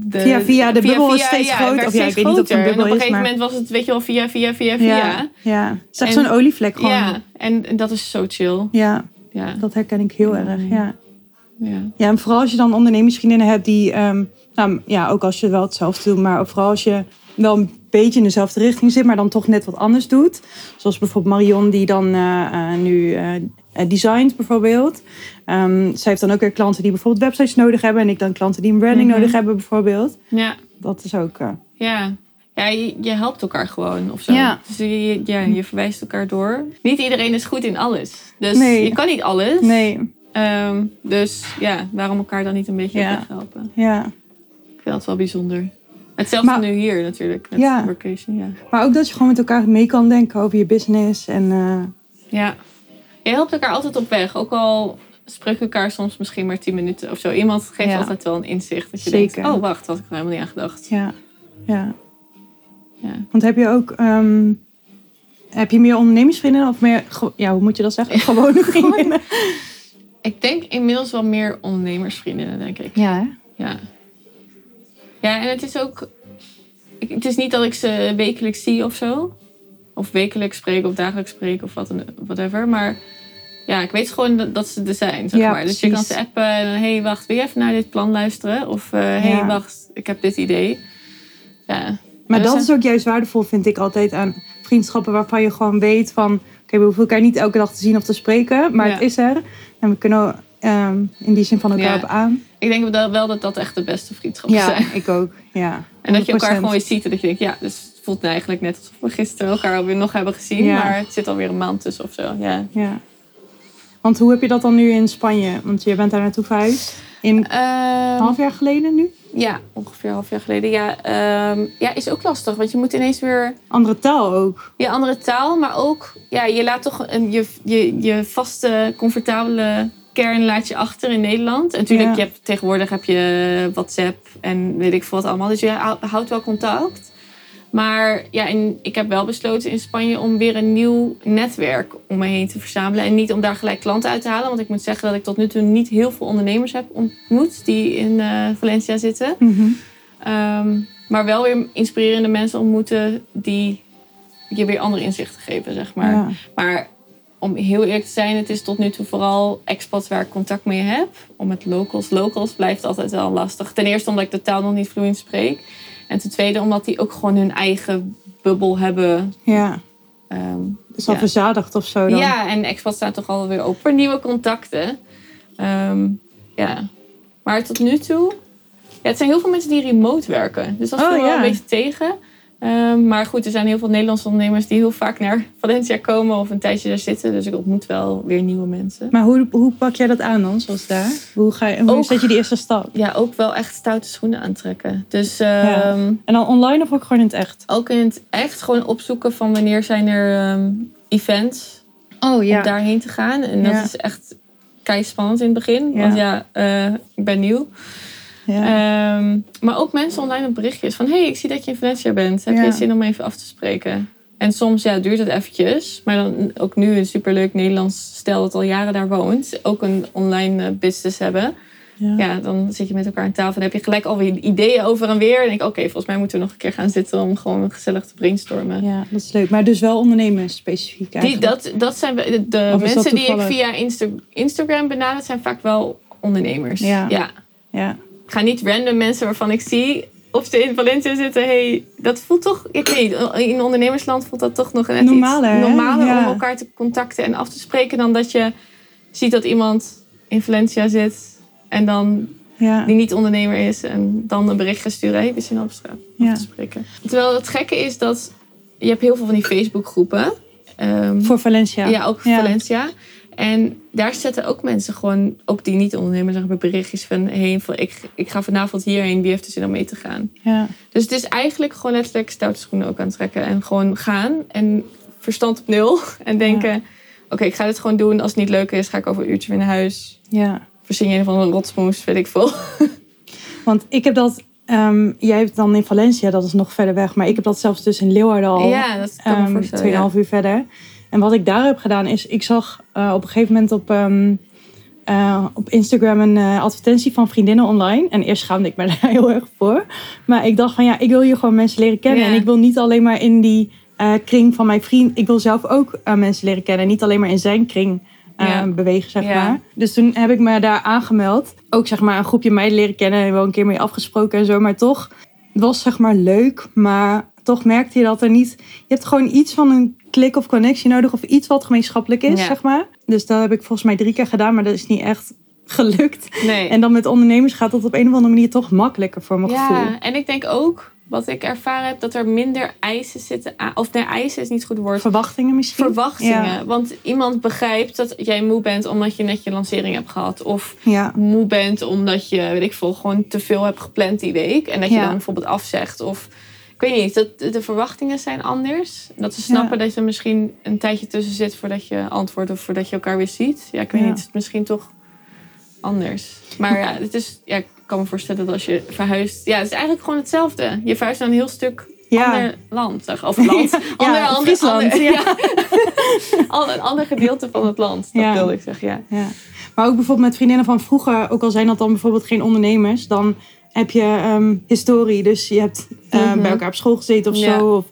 de- Via, via, de bubbel is steeds groter. Of ja, ik weet niet of het een bubbel En op een gegeven maar... moment was het, weet je wel, via, via, via, via. Ja. Het is echt En- zo'n olievlek gewoon. Ja. en, en dat is zo chill. ja, Ja, dat herken ik heel erg, ja. ja. Ja, en vooral als je dan ondernemersvriendinnen hebt die, ehm, nou ja, ook als je wel hetzelfde doet, maar vooral als je wel een beetje in dezelfde richting zit, maar dan toch net wat anders doet. Zoals bijvoorbeeld Marion, die dan eh, eh, nu eh, designt bijvoorbeeld. Ehm zij heeft dan ook weer klanten die bijvoorbeeld websites nodig hebben en ik dan klanten die een branding Mhm. nodig hebben bijvoorbeeld. ja. Dat is ook, Ja. ja, je, je helpt elkaar gewoon of zo. Ja. Dus je, ja, je verwijst elkaar door. Niet iedereen is goed in alles. Dus Nee. je kan niet alles. Nee, Ehm, dus ja, waarom elkaar dan niet een beetje Ja. helpen? ja. Vind dat wel bijzonder. Hetzelfde Maar- nu hier natuurlijk, met Ja. workation, ja. Maar ook dat je gewoon met elkaar mee kan denken over je business. En eh, Ja. Je helpt elkaar altijd op weg. Ook al spreken elkaar soms misschien maar 10 minuten of zo. Iemand geeft Ja. altijd wel een inzicht. Dat je Zeker. denkt, oh wacht, dat had ik er helemaal niet aan gedacht. ja, ja. Ja. Want heb je ook... ehm, heb je meer ondernemingsvrienden of meer... Ja, hoe moet je dat zeggen? <laughs> Gewone vriendinnen. Ik denk inmiddels wel meer ondernemersvriendinnen, denk ik. Ja, hè? Ja. Ja, en het is ook... Het is niet dat ik ze wekelijks zie of zo. Of wekelijks spreek of dagelijks spreek of wat whatever. Maar ja, ik weet gewoon dat, ze er zijn, zeg Ja, maar. Dus je kan ze appen en hé, hey, wacht, wil je even naar dit plan luisteren? Of hé, hey, Ja. wacht, ik heb dit idee. Ja. Maar dat dus is ook juist waardevol, vind ik altijd aan vriendschappen waarvan je gewoon weet van... Oké, we hoeven elkaar niet elke dag te zien of te spreken, maar Ja. het is er. En we kunnen ehm, in die zin van elkaar op aan. Ik denk wel wel dat dat echt de beste vriendschappen zijn. ik ook. Ja. <laughs> En dat je elkaar 100%. gewoon weer ziet en dat je denkt, ja, dus het voelt nou eigenlijk net alsof we gisteren elkaar alweer nog hebben gezien. Ja. Maar het zit alweer een maand tussen of zo. Ja. Ja. Want hoe heb je dat dan nu in Spanje? Want je bent daar naartoe verhuisd. In een Ehm, half jaar geleden nu? Ja, ongeveer een half jaar geleden. Ja, ehm, ja, is ook lastig. Want je moet ineens weer Andere taal ook. je andere taal, maar ook ja, je laat toch een, je, je, je vaste, comfortabele kern laat je achter in Nederland. En natuurlijk, Ja. je hebt, tegenwoordig heb je WhatsApp en weet ik veel wat allemaal. Dus je hou- houdt wel contact. Maar ja, en ik heb wel besloten in Spanje om weer een nieuw netwerk om me heen te verzamelen. En niet om daar gelijk klanten uit te halen. Want ik moet zeggen dat ik tot nu toe niet heel veel ondernemers heb ontmoet die in eh, Valencia zitten. Ehm, maar wel weer inspirerende mensen ontmoeten die je weer andere inzichten geven, zeg maar. Ja. Maar om heel eerlijk te zijn, het is tot nu toe vooral expats waar ik contact mee heb. Om met locals. Locals blijft altijd wel lastig. Ten eerste omdat ik de taal nog niet vloeiend spreek. En ten tweede omdat die ook gewoon hun eigen bubbel hebben. ja. Ehm, Dus al Ja. verzadigd of zo dan. ja, en expats staan toch alweer open voor nieuwe contacten. Ehm, ja. Maar tot nu toe... Ja, het zijn heel veel mensen die remote werken. Dus dat Oh, viel wel een beetje tegen. Ehm, maar goed, er zijn heel veel Nederlandse ondernemers die heel vaak naar Valencia komen of een tijdje daar zitten. Dus ik ontmoet wel weer nieuwe mensen. Maar hoe, hoe pak jij dat aan dan, zoals daar? Hoe, ga je, hoe Ook- zet je die eerste stap? Ja, ook wel echt stoute schoenen aantrekken. Dus ehm, En dan online of ook gewoon in het echt? ook in het echt gewoon opzoeken van wanneer zijn er ehm, events Oh om daarheen te gaan. En dat Ja. is echt kei spannend in het begin. Ja. Want ja, eh, ik ben nieuw. Ja. Ehm, maar ook mensen online op berichtjes van... hey, ik zie dat je in Valencia bent. Heb je zin om even af te spreken? En soms ja, duurt het eventjes. Maar dan ook nu een superleuk Nederlands stel dat al jaren daar woont. Ook een online eh, business hebben. ja. Ja, dan zit je met elkaar aan tafel. En heb je gelijk alweer ideeën over en weer. En denk ik, oké, volgens mij moeten we nog een keer gaan zitten... om gewoon gezellig te brainstormen. Ja, dat is leuk. Maar dus wel ondernemers specifiek Die, eigenlijk. dat, dat zijn de, de mensen die ik via Insta, Instagram benader... zijn vaak wel ondernemers. Ja. ja. Ja. Ik ga niet random mensen waarvan ik zie of ze in Valencia zitten. Hey, dat voelt toch, ik weet niet, in ondernemersland voelt dat toch nog net Normaler, iets normaler Ja. om elkaar te contacten en af te spreken dan dat je ziet dat iemand in Valencia zit en dan Ja. die niet ondernemer is en dan een berichtje sturen. Hey, we zijn af te spreken. Terwijl het gekke is dat je hebt heel veel van die Facebookgroepen. Ehm, Voor Valencia. ja, ook Ja. Valencia. En daar zetten ook mensen gewoon, ook die niet ondernemen, bij berichtjes van, hey, van, ik, ik ga vanavond hierheen, wie heeft er zin om mee te gaan? Ja. Dus het is eigenlijk gewoon letterlijk stoute schoenen ook aantrekken en gewoon gaan en verstand op nul <laughs> en denken, oké, ik ga dit gewoon doen. Als het niet leuk is, ga ik over een uurtje weer naar huis. ja. Verzin je een van een rotsmoes, weet ik veel. <laughs> Want ik heb dat... ehm, jij hebt dan in Valencia, dat is nog verder weg. Maar ik heb dat zelfs dus in Leeuwarden al. Ja, dat kan me Ehm, voorstellen. 2,5 uur verder. En wat ik daar heb gedaan is, ik zag eh, op een gegeven moment op, ehm, eh, op Instagram een eh, advertentie van vriendinnen online. En eerst schaamde ik me <laughs> daar heel erg voor. Maar ik dacht van ja, ik wil hier gewoon mensen leren kennen. Ja. En ik wil niet alleen maar in die kring van mijn vriend. Ik wil zelf ook mensen leren kennen. En niet alleen maar in zijn kring Ja. bewegen, zeg Ja. maar. Dus toen heb ik me daar aangemeld. Ook zeg maar een groepje meiden leren kennen. En wel een keer mee afgesproken en zo. Maar toch, het was zeg maar leuk. Maar toch merkte je dat er niet... Je hebt gewoon iets van een klik of connectie nodig. Of iets wat gemeenschappelijk is, Ja. zeg maar. Dus dat heb ik volgens mij drie keer gedaan. Maar dat is niet echt gelukt. Nee. En dan met ondernemers gaat dat op een of andere manier toch makkelijker voor mijn gevoel. Ja, en ik denk ook wat ik ervaren heb, dat er minder eisen zitten aan. Of nee, eisen is niet goed woord. Verwachtingen misschien? Verwachtingen. Ja. Want iemand begrijpt dat jij moe bent omdat je net je lancering hebt gehad. Of Ja. moe bent omdat je, weet ik veel, gewoon te veel hebt gepland die week. En dat je dan bijvoorbeeld afzegt. Of ik weet niet, dat, de verwachtingen zijn anders. Dat ze snappen dat er misschien een tijdje tussen zit voordat je antwoordt of voordat je elkaar weer ziet. Ja, ik weet Ja. niet, het is misschien toch anders. Maar ja, het is, ja, ik kan me voorstellen dat als je verhuist. Ja, het is eigenlijk gewoon hetzelfde. Je verhuist naar een heel stuk Ja. ander land. Zeg, of land. <laughs> ander, ander, Friesland, ander- ja. <laughs> een ander gedeelte van het land. Dat wilde ik zeggen, ja. Ja. Maar ook bijvoorbeeld met vriendinnen van vroeger, ook al zijn dat dan bijvoorbeeld geen ondernemers, dan heb je ehm, historie. Dus je hebt eh, Mhm. bij elkaar op school gezeten of Ja. zo. Of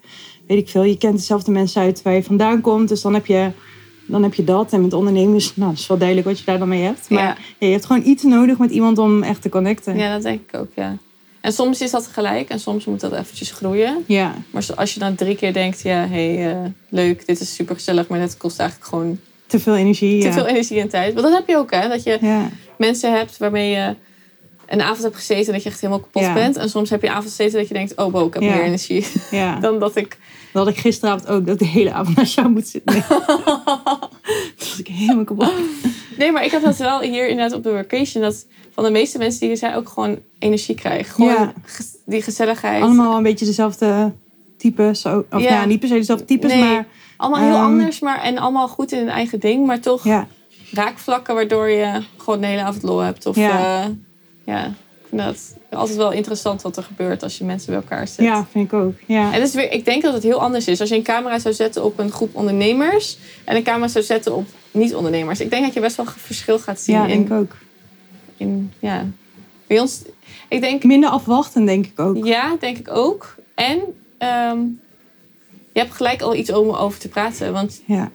weet ik veel, je kent dezelfde mensen uit waar je vandaan komt. Dus dan heb je, dan heb je dat. En met ondernemers, nou, dat is wel duidelijk wat je daar dan mee hebt. Maar Ja. ja, je hebt gewoon iets nodig met iemand om echt te connecten. Ja, dat denk ik ook, ja. En soms is dat gelijk en soms moet dat eventjes groeien. Ja, Maar als je dan drie keer denkt, ja, hé, hey, eh, leuk, dit is super gezellig, maar dit kost eigenlijk gewoon te veel energie. te veel energie en tijd. Want dat heb je ook, hè? Dat je mensen hebt waarmee je een avond hebt gezeten dat je echt helemaal kapot Ja. bent. En soms heb je avond gezeten dat je denkt, oh, wow, ik heb Ja. meer energie ja, <laughs> dan dat ik... dat had ik gisteravond ook, dat ik de hele avond naar jou moet zitten. Nee. Toen was ik helemaal kapot. Nee, maar ik had dat wel hier inderdaad op de vacation, dat van de meeste mensen die hier zijn ook gewoon energie krijgen. Gewoon die gezelligheid. Allemaal een beetje dezelfde types. Of Ja. niet per se dezelfde types, Nee. maar Allemaal heel Ehm, anders, maar en allemaal goed in hun eigen ding, maar toch raakvlakken waardoor je gewoon de hele avond lol hebt. Of Ja. ja, ja ik vind dat altijd wel interessant wat er gebeurt als je mensen bij elkaar zet. Ja, vind ik ook. Ja. En is weer, ik denk dat het heel anders is. Als je een camera zou zetten op een groep ondernemers en een camera zou zetten op niet-ondernemers. Ik denk dat je best wel verschil gaat zien ja, in, denk ik ook. in. Ja. Bij ons, ik denk, Minder afwachten, denk ik ook. ja, denk ik ook. En ehm, je hebt gelijk al iets om over te praten. Want Ja.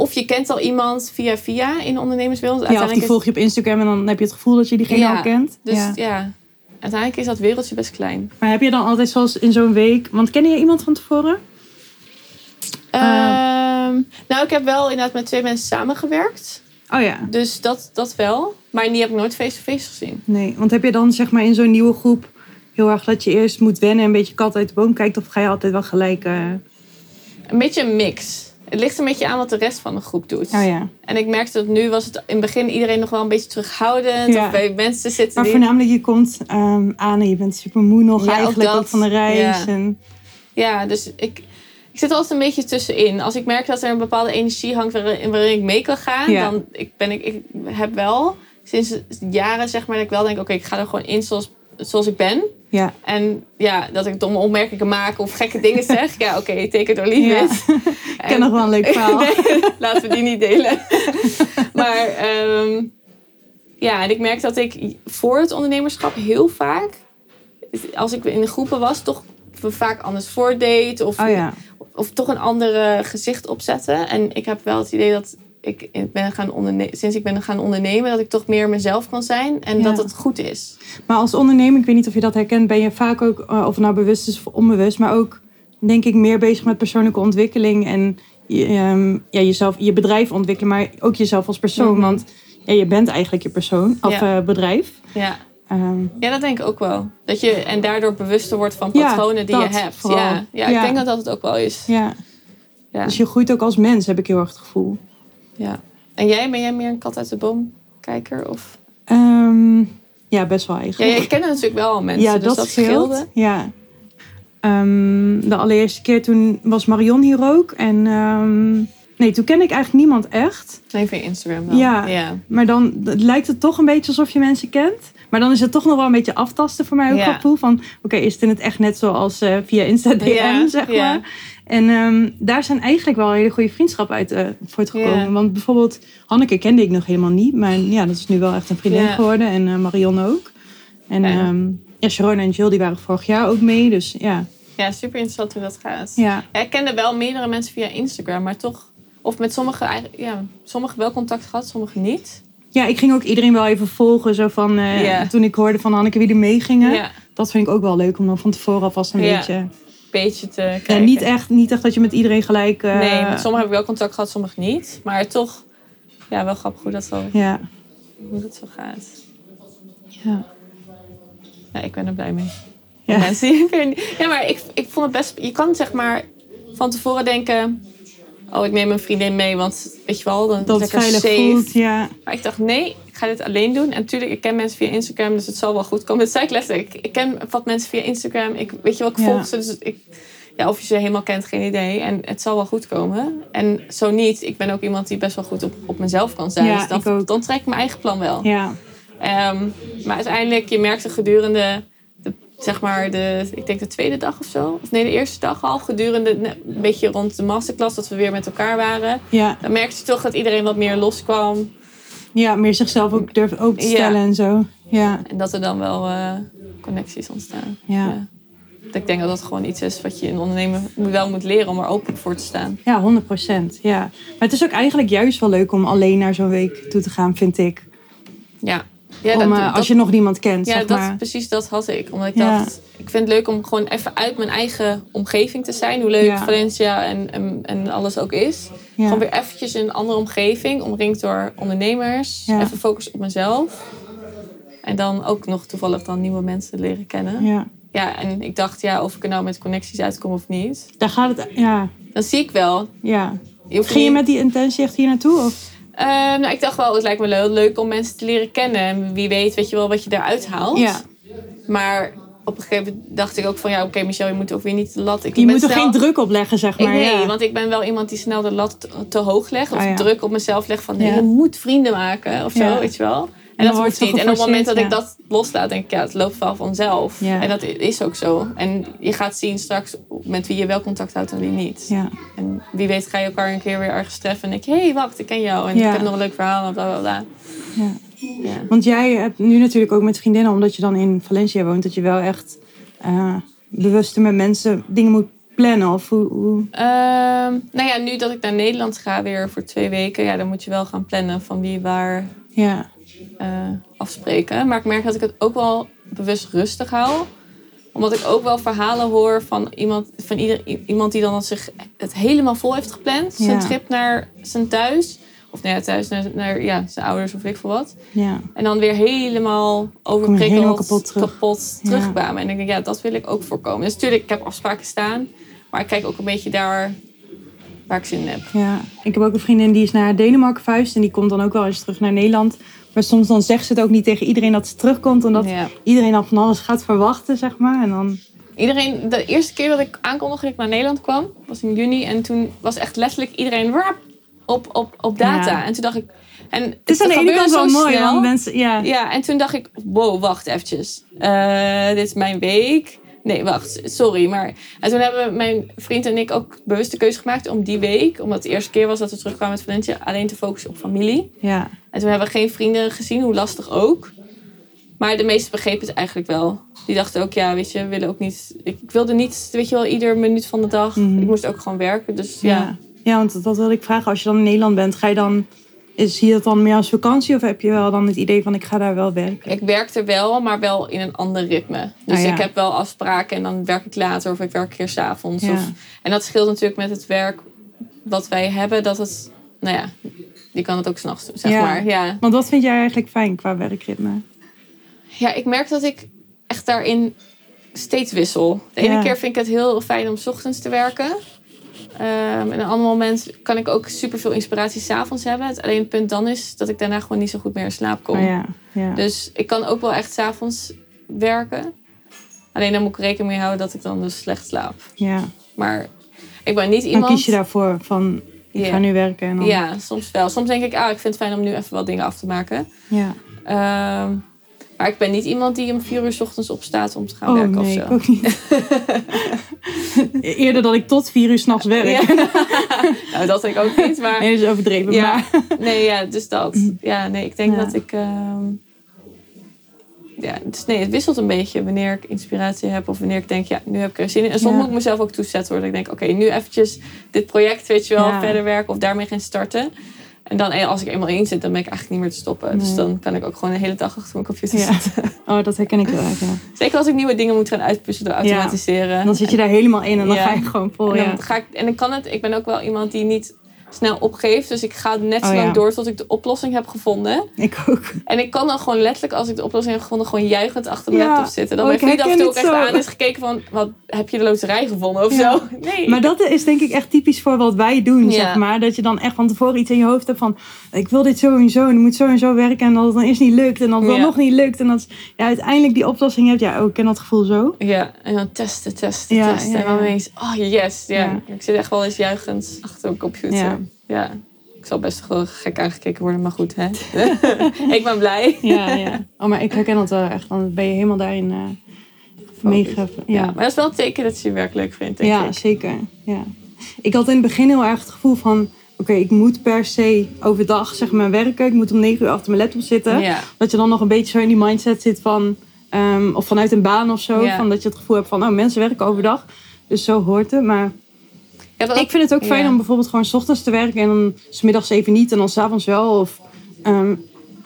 Of je kent al iemand via via in de ondernemerswereld. ja, of die volg je op Instagram en dan heb je het gevoel dat je diegene Ja, al kent. Dus ja. ja. uiteindelijk is dat wereldje best klein. Maar heb je dan altijd zoals in zo'n week... Want ken je iemand van tevoren? Ehm, nou, ik heb wel inderdaad met twee mensen samengewerkt. Oh ja. Dus dat, dat wel. Maar die heb ik nooit face-to-face gezien. Nee, want heb je dan zeg maar in zo'n nieuwe groep... heel erg dat je eerst moet wennen en een beetje kat uit de boom kijkt... of ga je altijd wel gelijk... eh, Een beetje een mix. Het ligt een beetje aan wat de rest van de groep doet. Oh ja. En ik merkte dat nu was het in het begin iedereen nog wel een beetje terughoudend. Ja. Of bij mensen zitten Maar die... voornamelijk, je komt ehm, aan en je bent super moe nog Ja, eigenlijk. Ook van de reis. Ja. En, Ja, dus ik, ik zit altijd een beetje tussenin. Als ik merk dat er een bepaalde energie hangt waarin, waarin ik mee kan gaan, dan ik ben ik, ik heb wel sinds jaren zeg maar dat ik wel denk, oké, ik ga er gewoon in zoals, zoals ik ben. Ja. En ja, dat ik domme opmerkingen maak of gekke dingen <laughs> zeg. Ja, oké, take it or leave Ja. it. <laughs> Ik ken nog wel een leuk verhaal. <laughs> Nee, laten we die niet delen. maar ehm, ja, en ik merk dat ik voor het ondernemerschap heel vaak, als ik in de groepen was, toch vaak anders voordeed. Of, Oh ja. of toch een andere gezicht opzetten. En ik heb wel het idee dat ik ben gaan sinds ik ben gaan ondernemen, dat ik toch meer mezelf kan zijn. En Ja. dat het goed is. Maar als ondernemer, ik weet niet of je dat herkent, ben je vaak ook, eh, of het nou bewust is of onbewust, maar ook denk ik meer bezig met persoonlijke ontwikkeling en je, ehm, ja, jezelf, je bedrijf ontwikkelen, maar ook jezelf als persoon. Mhm. Want ja, je bent eigenlijk je persoon of Ja. eh, bedrijf. Ja. Ehm, Ja, dat denk ik ook wel. Dat je en daardoor bewuster wordt van patronen die je hebt. Ja, ja, ik denk dat dat het ook wel is. ja. Ja. Dus je groeit ook als mens, heb ik heel erg het gevoel. Ja. En jij, ben jij meer een kat uit de boom kijker? Of? Ehm, ja, best wel Ja, eigenlijk. jij kent natuurlijk wel al mensen, ja, dus dat, scheelt. scheelde. Ja. Ehm, de allereerste keer toen was Marion hier ook. En ehm, nee, toen ken ik eigenlijk niemand echt. Nee, via Instagram wel. Ja. ja. Maar dan het lijkt het toch een beetje alsof je mensen kent. Maar dan is het toch nog wel een beetje aftasten voor mij ook Ja. gevoel van... Oké, is het in het echt net zoals eh, via Insta DM, Ja, zeg maar. En ehm, daar zijn eigenlijk wel hele goede vriendschappen uit eh, voortgekomen. Want bijvoorbeeld Hanneke kende ik nog helemaal niet. Maar ja, dat is nu wel echt een vriendin geworden. En eh, Marion ook. En Ja. Sharon en Jill die waren vorig jaar ook mee. Dus ja, ja, super interessant hoe dat gaat. Ja. ja. ik kende wel meerdere mensen via Instagram, maar toch... Of met sommige, eigen- ja, sommige wel contact gehad, sommige niet. ja, ik ging ook iedereen wel even volgen. Zo van, eh. Toen ik hoorde van Hanneke wie er meegingen. Ja, Dat vind ik ook wel leuk om dan van tevoren alvast een beetje... beetje te kijken. niet, echt, niet echt dat je met iedereen gelijk... eh, Nee, met sommigen heb ik wel contact gehad, sommige niet. Maar toch, ja, wel grappig hoe dat zo, Ja. hoe dat zo gaat. Ja. Ja, ik ben er blij mee. Ja. Mensen <laughs> Ja, maar ik, ik vond het best... Je kan zeg maar van tevoren denken... Oh, ik neem een vriendin mee, want weet je wel, dan Dat het lekker veilig safe. voelt, ja. Maar ik dacht, nee, ga dit alleen doen. En natuurlijk, ik ken mensen via Instagram, dus het zal wel goed komen. Dat zei ik letterlijk. Ik, ik ken wat mensen via Instagram. Ik weet je wel, ik Ja. volg ze. Dus ik, ja, of je ze helemaal kent, geen idee. En het zal wel goed komen. En zo niet. Ik ben ook iemand die best wel goed op, op mezelf kan zijn. Ja, dus dan, ik ook. dan trek ik mijn eigen plan wel. Ja, Ehm, maar uiteindelijk, je merkte gedurende, de, zeg maar, de, ik denk de tweede dag of zo. Of nee, de eerste dag al. Gedurende een beetje rond de masterclass, dat we weer met elkaar waren. ja. Dan merkte je toch dat iedereen wat meer loskwam. Ja, meer zichzelf ook durven open te Ja. stellen en zo. Ja, En dat er dan wel eh, connecties ontstaan. ja. Ik denk dat dat gewoon iets is wat je in ondernemen wel moet leren om er open voor te staan. Ja, 100 procent. Ja. Maar het is ook eigenlijk juist wel leuk om alleen naar zo'n week toe te gaan, vind ik. Ja, ja om, eh, als je nog niemand kent, ja zeg dat, maar. precies dat had ik. Omdat ik Ja. dacht, ik vind het leuk om gewoon even uit mijn eigen omgeving te zijn. Hoe leuk Ja. Valencia en, en, en alles ook is. Ja. Gewoon weer eventjes in een andere omgeving. Omringd door ondernemers. Even focus op mezelf. En dan ook nog toevallig dan nieuwe mensen leren kennen. Ja, Ja. en ik dacht, ja, of ik er nou met connecties uitkom of niet. Daar gaat het, ja. Dan zie ik wel. ja. Je Ging je niet- met die intentie echt hier naartoe? Of? Ehm, nou, ik dacht wel, het lijkt me le- leuk om mensen te leren kennen. En wie weet, weet je wel wat je daaruit haalt. Ja. Maar op een gegeven moment dacht ik ook van... Ja, oké, Michel, je moet ook weer niet de lat... Ik Je moet er snel- geen druk op leggen, zeg Ik- maar. nee, ja. want ik ben wel iemand die snel de lat te, te hoog legt. Of Ah, ja. druk op mezelf legt van... Nee, Ja. je moet vrienden maken of zo, weet je wel. En dat wordt niet. En op het moment dat ik dat loslaat, denk ik... Ja, het loopt wel vanzelf. Ja. En dat is ook zo. En je gaat zien straks met wie je wel contact houdt en wie niet. Ja. En wie weet ga je elkaar een keer weer ergens treffen. En denk je, hé, hey, wacht, ik ken jou. En ik heb nog een leuk verhaal en bla, bla, bla. Ja. Ja. Want jij hebt nu natuurlijk ook met vriendinnen, omdat je dan in Valencia woont, dat je wel echt eh bewuster met mensen dingen moet plannen. Of hoe, hoe... Ehm, nou ja, nu dat ik naar Nederland ga weer voor twee weken, ja, dan moet je wel gaan plannen van wie waar Ja. Eh, afspreken. Maar ik merk dat ik het ook wel bewust rustig hou. Omdat ik ook wel verhalen hoor van iemand, van ieder, iemand die dan zich het helemaal vol heeft gepland. Zijn Ja. trip naar zijn thuis. Of nou ja, thuis naar, naar ja, zijn ouders of ik veel wat. Ja. En dan weer helemaal overprikkeld, helemaal kapot terug. kapot terugkwamen. En ik denk, ja, dat wil ik ook voorkomen. Dus natuurlijk, ik heb afspraken staan. Maar ik kijk ook een beetje daar waar ik zin in heb. ja. Ik heb ook een vriendin die is naar Denemarken verhuisd en die komt dan ook wel eens terug naar Nederland. Maar soms dan zegt ze het ook niet tegen iedereen dat ze terugkomt, omdat Ja. iedereen al van alles gaat verwachten, zeg maar. En dan, Iedereen, de eerste keer dat ik aankondigde dat ik naar Nederland kwam, was in juni. En toen was echt letterlijk iedereen rap, op, op, op data. Ja. En toen dacht ik... En het is aan de ene kant wel mooi, want mensen, ja. Ja, en toen dacht ik, wow, wacht eventjes. Eh, dit is mijn week. Nee, wacht, sorry. Maar... En toen hebben mijn vriend en ik ook bewust de keuze gemaakt om die week, omdat het de eerste keer was dat we terugkwamen met Valencia, alleen te focussen op familie. ja. En toen hebben we geen vrienden gezien, hoe lastig ook. Maar de meesten begrepen het eigenlijk wel. Die dachten ook, ja, weet je, we willen ook niet... Ik, ik wilde niet, weet je wel, ieder minuut van de dag. Mhm. Ik moest ook gewoon werken, dus ja. Ja. ja, want dat wilde ik vragen. Als je dan in Nederland bent, ga je dan, is, zie je dat dan meer als vakantie? Of heb je wel dan het idee van ik ga daar wel werken? Ik werkte wel, maar wel in een ander ritme. Dus Ah, ja. ik heb wel afspraken en dan werk ik later of ik werk keer s'avonds. Ja. Of... En dat scheelt natuurlijk met het werk wat wij hebben. Dat het, nou ja, die kan het ook s'nachts doen, zeg Ja. maar. Ja. Want wat vind jij eigenlijk fijn qua werkritme? ja, ik merk dat ik echt daarin steeds wissel. De ene Ja. keer vind ik het heel fijn om 's ochtends te werken. Ehm, en een ander moment kan ik ook superveel inspiratie s'avonds hebben. Het alleen het punt dan is dat ik daarna gewoon niet zo goed meer in slaap kom. Oh ja, ja. Dus ik kan ook wel echt s'avonds werken. Alleen dan moet ik rekening mee houden dat ik dan dus slecht slaap. ja. Maar ik ben niet Dan iemand... kies je daarvoor van ik ga nu werken. En dan, Ja, soms wel. Soms denk ik, ah, ik vind het fijn om nu even wat dingen af te maken. ja. Ehm, maar ik ben niet iemand die om vier uur 's ochtends opstaat om te gaan Oh werken nee, of zo. ik ook niet. <laughs> Eerder dat ik tot vier uur s'nachts werk. Ja. <laughs> nou, dat denk ik ook niet. Maar Nee, dat is overdreven. Ja. Maar, nee, ja, dus dat. Ja, nee, ik denk Ja. dat ik. ehm, ja, dus nee, het wisselt een beetje wanneer ik inspiratie heb of wanneer ik denk, ja, nu heb ik er zin in. En soms Ja. moet ik mezelf ook toezetten hoor. Dat ik denk, oké, nu eventjes dit project, weet je wel, Ja. verder werken of daarmee gaan starten. En dan eh, als ik eenmaal in zit, dan ben ik eigenlijk niet meer te stoppen. Dus dan kan ik ook gewoon de hele dag achter mijn computer Ja. zitten. oh, dat herken ik wel ja. <laughs> Zeker als ik nieuwe dingen moet gaan uitpushen door automatiseren. En dan zit je daar helemaal in en dan ga je gewoon vol. En dan Ja. ga ik, en ik kan het, ik ben ook wel iemand die niet snel opgeef. Dus ik ga net zo Oh, lang ja. door tot ik de oplossing heb gevonden. Ik ook. En ik kan dan gewoon letterlijk, als ik de oplossing heb gevonden, gewoon juichend achter mijn Ja. laptop zitten. Dan Oh, mijn ik vriend af en toe ook echt aan is gekeken van, wat, heb je de loterij gevonden of Ja. zo? <laughs> Nee. Maar dat is denk ik echt typisch voor wat wij doen, zeg maar. Dat je dan echt van tevoren iets in je hoofd hebt van... ik wil dit zo en zo en het moet zo en zo werken... en dat het dan eerst niet lukt en dat het dan nog niet lukt... en dat ja, uiteindelijk die oplossing hebt. Ja, ook ik ken dat gevoel zo. Ja, en dan testen, testen, testen. ja, En dan ineens, oh yes. Ja. Ja. Ik zit echt wel eens juichend achter een computer. Ja. Ik zal best wel gek aangekeken worden, maar goed, hè. <laughs> ik ben blij. Ja, ja. Oh, maar ik herken dat wel echt. Dan ben je helemaal daarin meege... Ja. Ja, maar dat is wel een teken dat je je werk leuk vindt, denk ja ik. zeker. Ja. Ik had in het begin heel erg het gevoel van... oké, ik moet per se overdag zeg maar werken. Ik moet om negen uur achter mijn laptop zitten. Ja. Dat je dan nog een beetje zo in die mindset zit van... ehm, of vanuit een baan of zo. Van dat je het gevoel hebt van... oh, mensen werken overdag. Dus zo hoort het. Maar Ja, dat ik vind het ook fijn ja. om bijvoorbeeld gewoon 's ochtends te werken... en dan 's middags even niet en dan 's avonds wel. Of ehm,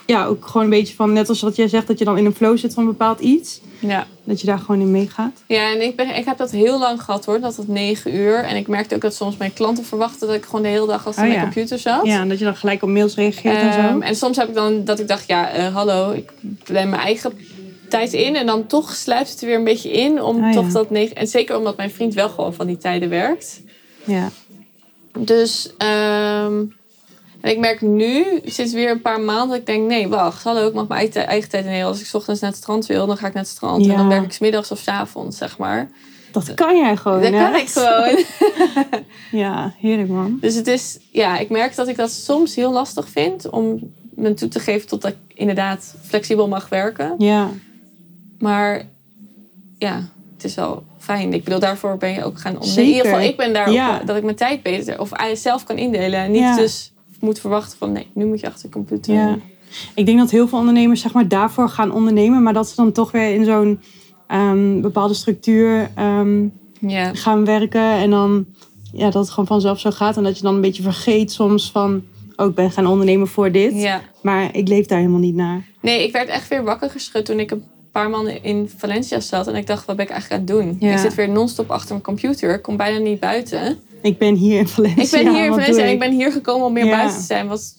ja, ook gewoon een beetje van... net als wat jij zegt, dat je dan in een flow zit van een bepaald iets. Ja. Dat je daar gewoon in meegaat. Ja, en ik, ben, ik heb dat heel lang gehad hoor, dat het negen uur. En ik merkte ook dat soms mijn klanten verwachten dat ik gewoon de hele dag achter Oh, mijn ja. computer zat. Ja, en dat je dan gelijk op mails reageert en Ehm, zo. en soms heb ik dan dat ik dacht, ja, eh, hallo, ik plan mijn eigen tijd in. En dan toch sluipt het er weer een beetje in om ja. toch dat negen... En zeker omdat mijn vriend wel gewoon van die tijden werkt. Ja. Dus, ehm, en ik merk nu, sinds weer een paar maanden, dat ik denk, nee, wacht, hallo, ik mag mijn eigen, eigen tijd innemen. Als ik 's ochtends naar het strand wil, dan ga ik naar het strand. Ja. En dan werk ik 's middags of 's avonds, zeg maar. Dat kan jij gewoon, dat hè? kan ik gewoon. <laughs> Ja, heerlijk man. Dus het is, ja, ik merk dat ik dat soms heel lastig vind om me toe te geven tot dat ik inderdaad flexibel mag werken. Ja, Maar ja, het is wel fijn. Ik bedoel, daarvoor ben je ook gaan ondernemen. In ieder geval, ik ben daar Ja. ook, dat ik mijn tijd beter of zelf kan indelen. En niet Ja. dus moet verwachten van nee, nu moet je achter de computer. ja. Ik denk dat heel veel ondernemers zeg maar daarvoor gaan ondernemen. Maar dat ze dan toch weer in zo'n ehm, bepaalde structuur ehm, Ja. gaan werken. En dan ja, dat het gewoon vanzelf zo gaat. En dat je dan een beetje vergeet soms van... Oh, ik ben gaan ondernemen voor dit. ja. Maar ik leef daar helemaal niet naar. Nee, ik werd echt weer wakker geschud toen ik een paar maanden in Valencia zat. En ik dacht, wat ben ik eigenlijk aan het doen? Ja. Ik zit weer non-stop achter mijn computer. Ik kom bijna niet buiten. Ik ben hier in Valencia. Ik ben hier in Valencia en ik ben hier gekomen om meer Ja. buiten te zijn. Wat,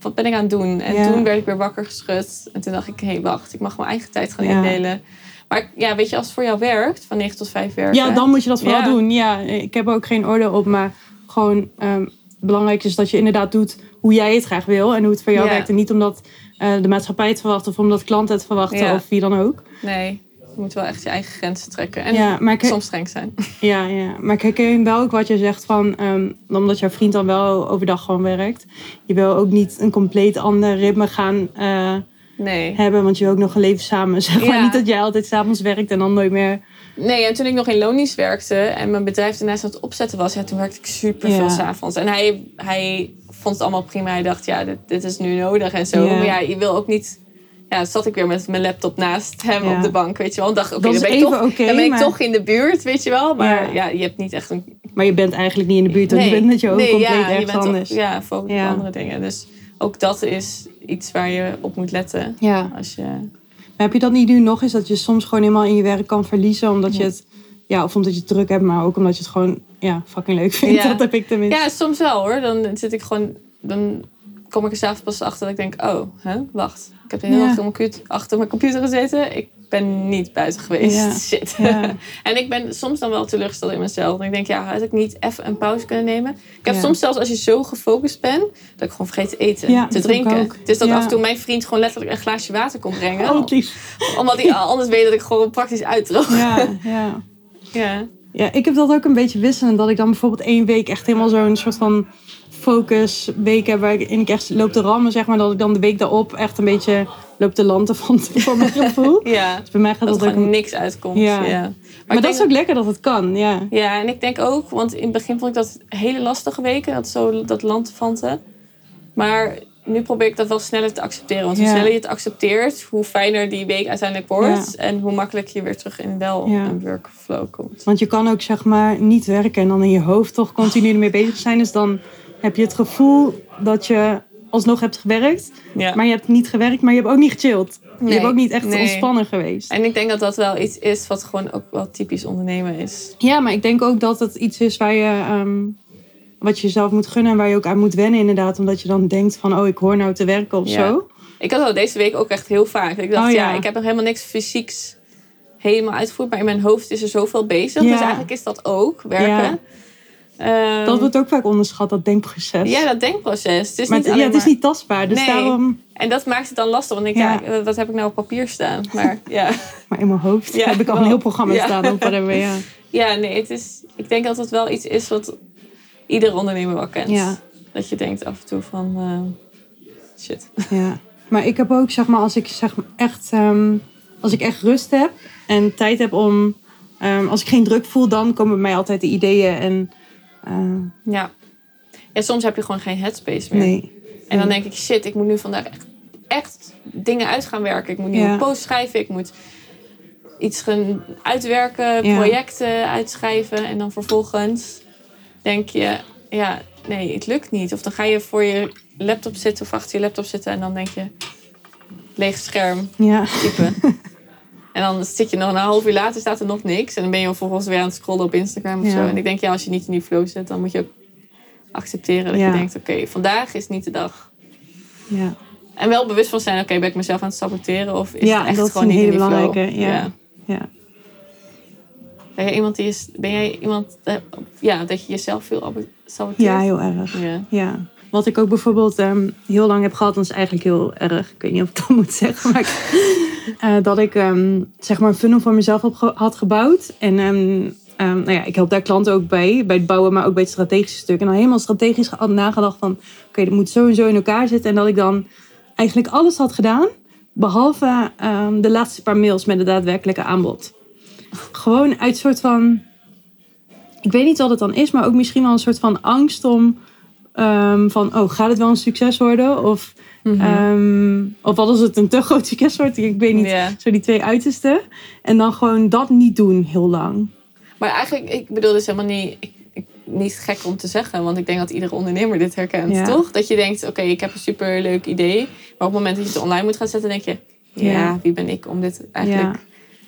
wat ben ik aan het doen? En Ja. toen werd ik weer wakker geschud. En toen dacht ik, hé, hey, wacht, ik mag mijn eigen tijd gaan indelen. Maar ja, weet je, als het voor jou werkt, van 9 tot 5 werken. Ja, dan moet je dat vooral doen. Ja, ik heb er ook geen oordeel op. Maar gewoon ehm, belangrijk is dat je inderdaad doet hoe jij het graag wil. En hoe het voor jou werkt. En niet omdat de maatschappij het verwacht. Of omdat klanten het verwachten. Ja. Of wie dan ook. Nee, je moet wel echt je eigen grenzen trekken. En Ja, maar ik, soms streng zijn. <laughs> ja, ja, maar ik herken wel ook wat je zegt van... ehm, omdat jouw vriend dan wel overdag gewoon werkt. Je wil ook niet een compleet ander ritme gaan eh, Nee. hebben. Want je wil ook nog een leven samen. <laughs> Zeg maar Ja. niet dat jij altijd s'avonds werkt en dan nooit meer... Nee, en toen ik nog in loondienst werkte en mijn bedrijf daarnaast aan het opzetten was, ja, toen werkte ik super veel Ja. s'avonds. En hij, hij vond het allemaal prima. Hij dacht, ja, dit, dit is nu nodig en zo. Ja. Maar ja, je wil ook niet. Ja, zat ik weer met mijn laptop naast hem Ja. op de bank, weet je wel. En dacht, oké, dan ben, ik toch, dan ben ik toch in de buurt, weet je wel. Maar Ja. ja, je hebt niet echt een... Maar je bent eigenlijk niet in de buurt. Want je bent met je hoofd compleet ja, ergens anders. Ja, focus op andere dingen. Dus ook dat is iets waar je op moet letten. ja. Als je... Maar heb je dat niet nu nog eens dat je soms gewoon helemaal in je werk kan verliezen omdat je het ja of omdat je het druk hebt, maar ook omdat je het gewoon ja fucking leuk vindt. Ja. <laughs> Dat heb ik tenminste. Ja, soms wel hoor. Dan zit ik gewoon. Dan kom ik er s'avonds pas achter dat ik denk: oh, hè, wacht. Ik heb de hele Ja. computer- achter mijn computer gezeten. Ik ben niet buiten geweest. Ja. <laughs> Shit. Ja. <laughs> en ik ben soms dan wel teleurgesteld in mezelf. En ik denk: ja, had ik niet even een pauze kunnen nemen? Ik heb soms zelfs als je zo gefocust bent, dat ik gewoon vergeet te eten, te drinken. Dus dat af en toe mijn vriend gewoon letterlijk een glaasje water kon brengen. Oh, omdat hij anders weet dat ik gewoon praktisch uitdroog. Ja, ja. Ja. Ja, ik heb dat ook een beetje wisselend. Dat ik dan bijvoorbeeld één week echt helemaal zo'n soort van focus week heb. Waarin ik echt loop te rammen, zeg maar. Dat ik dan de week daarop echt een beetje loop te landen van, <laughs> van mijn gevoel. <laughs> ja. Dus bij mij gaat Dat dat, er ook... een- niks uitkomt. Ja. Ja. Maar, dat is ook lekker dat het kan, ja. Ja, en ik denk ook, want in het begin vond ik dat hele lastige weken, dat, zo, dat landvanten. Maar nu probeer ik dat wel sneller te accepteren. Want hoe Ja. sneller je het accepteert, hoe fijner die week uiteindelijk wordt. En hoe makkelijk je weer terug in wel Ja. een workflow komt. Want je kan ook zeg maar niet werken en dan in je hoofd toch continu ermee bezig zijn. Dus dan heb je het gevoel dat je alsnog hebt gewerkt. Maar je hebt niet gewerkt, maar je hebt ook niet gechilled. je hebt ook niet echt nee. ontspannen geweest. En ik denk dat dat wel iets is wat gewoon ook wel typisch ondernemen is. Ja, maar ik denk ook dat het iets is waar je... ehm, wat je jezelf moet gunnen en waar je ook aan moet wennen inderdaad. Omdat je dan denkt van, oh, ik hoor nou te werken of Ja. zo. Ik had dat deze week ook echt heel vaak. Ik dacht, Oh, ja. ja. ik heb nog helemaal niks fysieks helemaal uitgevoerd. Maar in mijn hoofd is er zoveel bezig. Ja. Dus eigenlijk is dat ook werken. Ehm, Dat wordt ook vaak onderschat, dat denkproces. Ja, dat denkproces. Het is maar niet het, ja, het is niet tastbaar, dus Nee. daarom... En dat maakt het dan lastig. Want ik denk, Ja. ja, wat heb ik nou op papier staan? Maar <laughs> ja, Maar in mijn hoofd Ja, heb ik al wel. een heel programma staan. Whatever, ja. <laughs> ja nee, het is, ik denk dat het wel iets is wat iedere ondernemer wel kent. Ja. Dat je denkt af en toe van, eh, shit. Ja, maar ik heb ook, zeg maar, als ik zeg maar echt, ehm, als ik echt rust heb en tijd heb om, ehm, als ik geen druk voel, dan komen bij mij altijd de ideeën en eh, Ja. ja, soms heb je gewoon geen headspace meer. nee. En dan denk ik, shit, ik moet nu vandaag echt, echt dingen uit gaan werken. Ik moet nu Ja. een post schrijven. Ik moet iets gaan uitwerken, Ja. projecten uitschrijven. En dan vervolgens denk je, ja, nee, het lukt niet. Of dan ga je voor je laptop zitten of achter je laptop zitten. En dan denk je, leeg scherm, Ja, typen. <laughs> en dan zit je nog een half uur later, staat er nog niks. En dan ben je vervolgens weer aan het scrollen op Instagram of Ja. zo. En ik denk, ja, als je niet in die flow zit, dan moet je ook accepteren dat Ja. je denkt, oké, vandaag is niet de dag. ja. En wel bewust van zijn, oké, ben ik mezelf aan het saboteren? Of is Ja, het echt dat is gewoon een niet in hele die flow? ja. ja. Ben jij iemand die is, ben jij iemand, ja, dat je jezelf veel abo- saboteert? ja heel erg. Ja. Ja. Wat ik ook bijvoorbeeld ehm, heel lang heb gehad, dat is eigenlijk heel erg. Ik weet niet of ik dat <laughs> moet zeggen, maar ik- <laughs> eh, dat ik ehm, zeg maar een funnel voor mezelf ge- had gebouwd. En ehm, nou ja, ik help daar klanten ook bij, bij het bouwen, maar ook bij het strategische stuk. En dan helemaal strategisch had nagedacht van, oké, dat moet zo en zo in elkaar zitten. En dat ik dan eigenlijk alles had gedaan, behalve de laatste paar mails met het daadwerkelijke aanbod. Gewoon uit soort van, ik weet niet wat het dan is, maar ook misschien wel een soort van angst om Ehm, van, oh, gaat het wel een succes worden? Of, Mhm. ehm, of wat als het een te groot succes wordt? Ik weet niet, zo die twee uitersten. En dan gewoon dat niet doen heel lang. Maar eigenlijk, ik bedoel dus helemaal niet, ik, ik- niet gek om te zeggen. Want ik denk dat iedere ondernemer dit herkent, toch? Dat je denkt, oké, ik heb een superleuk idee. Maar op het moment dat je het online moet gaan zetten, denk je... Ja, Ja. wie ben ik om dit eigenlijk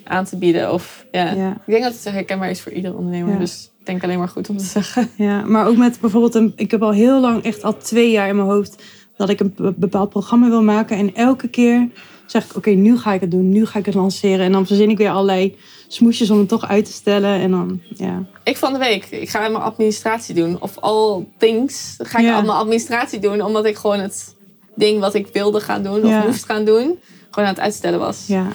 aan te bieden? Of, ja. Ik denk dat het herkenbaar is voor iedere ondernemer. Dus ik denk alleen maar goed om te zeggen. Ja, maar ook met bijvoorbeeld, een, ik heb al heel lang, echt al twee jaar in mijn hoofd, dat ik een be- bepaald programma wil maken. En elke keer zeg ik, oké, nu ga ik het doen, nu ga ik het lanceren. En dan verzin ik weer allerlei smoesjes om het toch uit te stellen. En dan, ja. Ik van de week, ik ga mijn administratie doen. Of all things, ga ik Ja. al mijn administratie doen. Omdat ik gewoon het ding wat ik wilde gaan doen of Ja. moest gaan doen, gewoon aan het uitstellen was. ja.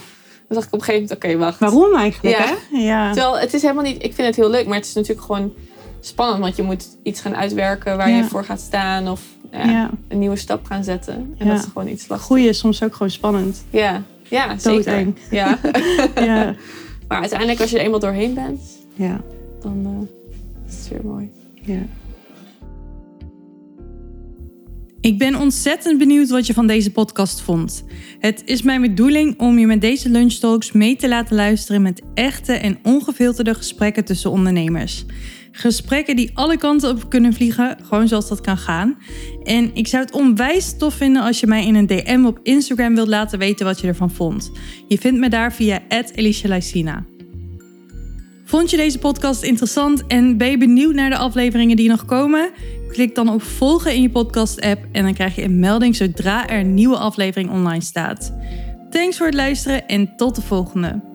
Dan dacht ik op een gegeven moment, oké, wacht. Waarom eigenlijk, Ja. hè? Ja. Terwijl het is helemaal niet, ik vind het heel leuk, maar het is natuurlijk gewoon spannend. Want je moet iets gaan uitwerken waar Ja. je voor gaat staan. Of Ja. een nieuwe stap gaan zetten. En dat is gewoon iets lastig. Groeien is soms ook gewoon spannend. Ja, ja zeker. Ja. <laughs> Ja. <laughs> maar uiteindelijk als je er eenmaal doorheen bent, Ja. dan eh, is het weer mooi. ja. Ik ben ontzettend benieuwd wat je van deze podcast vond. Het is mijn bedoeling om je met deze lunchtalks mee te laten luisteren met echte en ongefilterde gesprekken tussen ondernemers. Gesprekken die alle kanten op kunnen vliegen, gewoon zoals dat kan gaan. En ik zou het onwijs tof vinden als je mij in een DM op Instagram wilt laten weten wat je ervan vond. Je vindt me daar via @elisha Vond je deze podcast interessant en ben je benieuwd naar de afleveringen die nog komen? Klik dan op volgen in je podcast-app en dan krijg je een melding zodra er een nieuwe aflevering online staat. Thanks voor het luisteren en tot de volgende.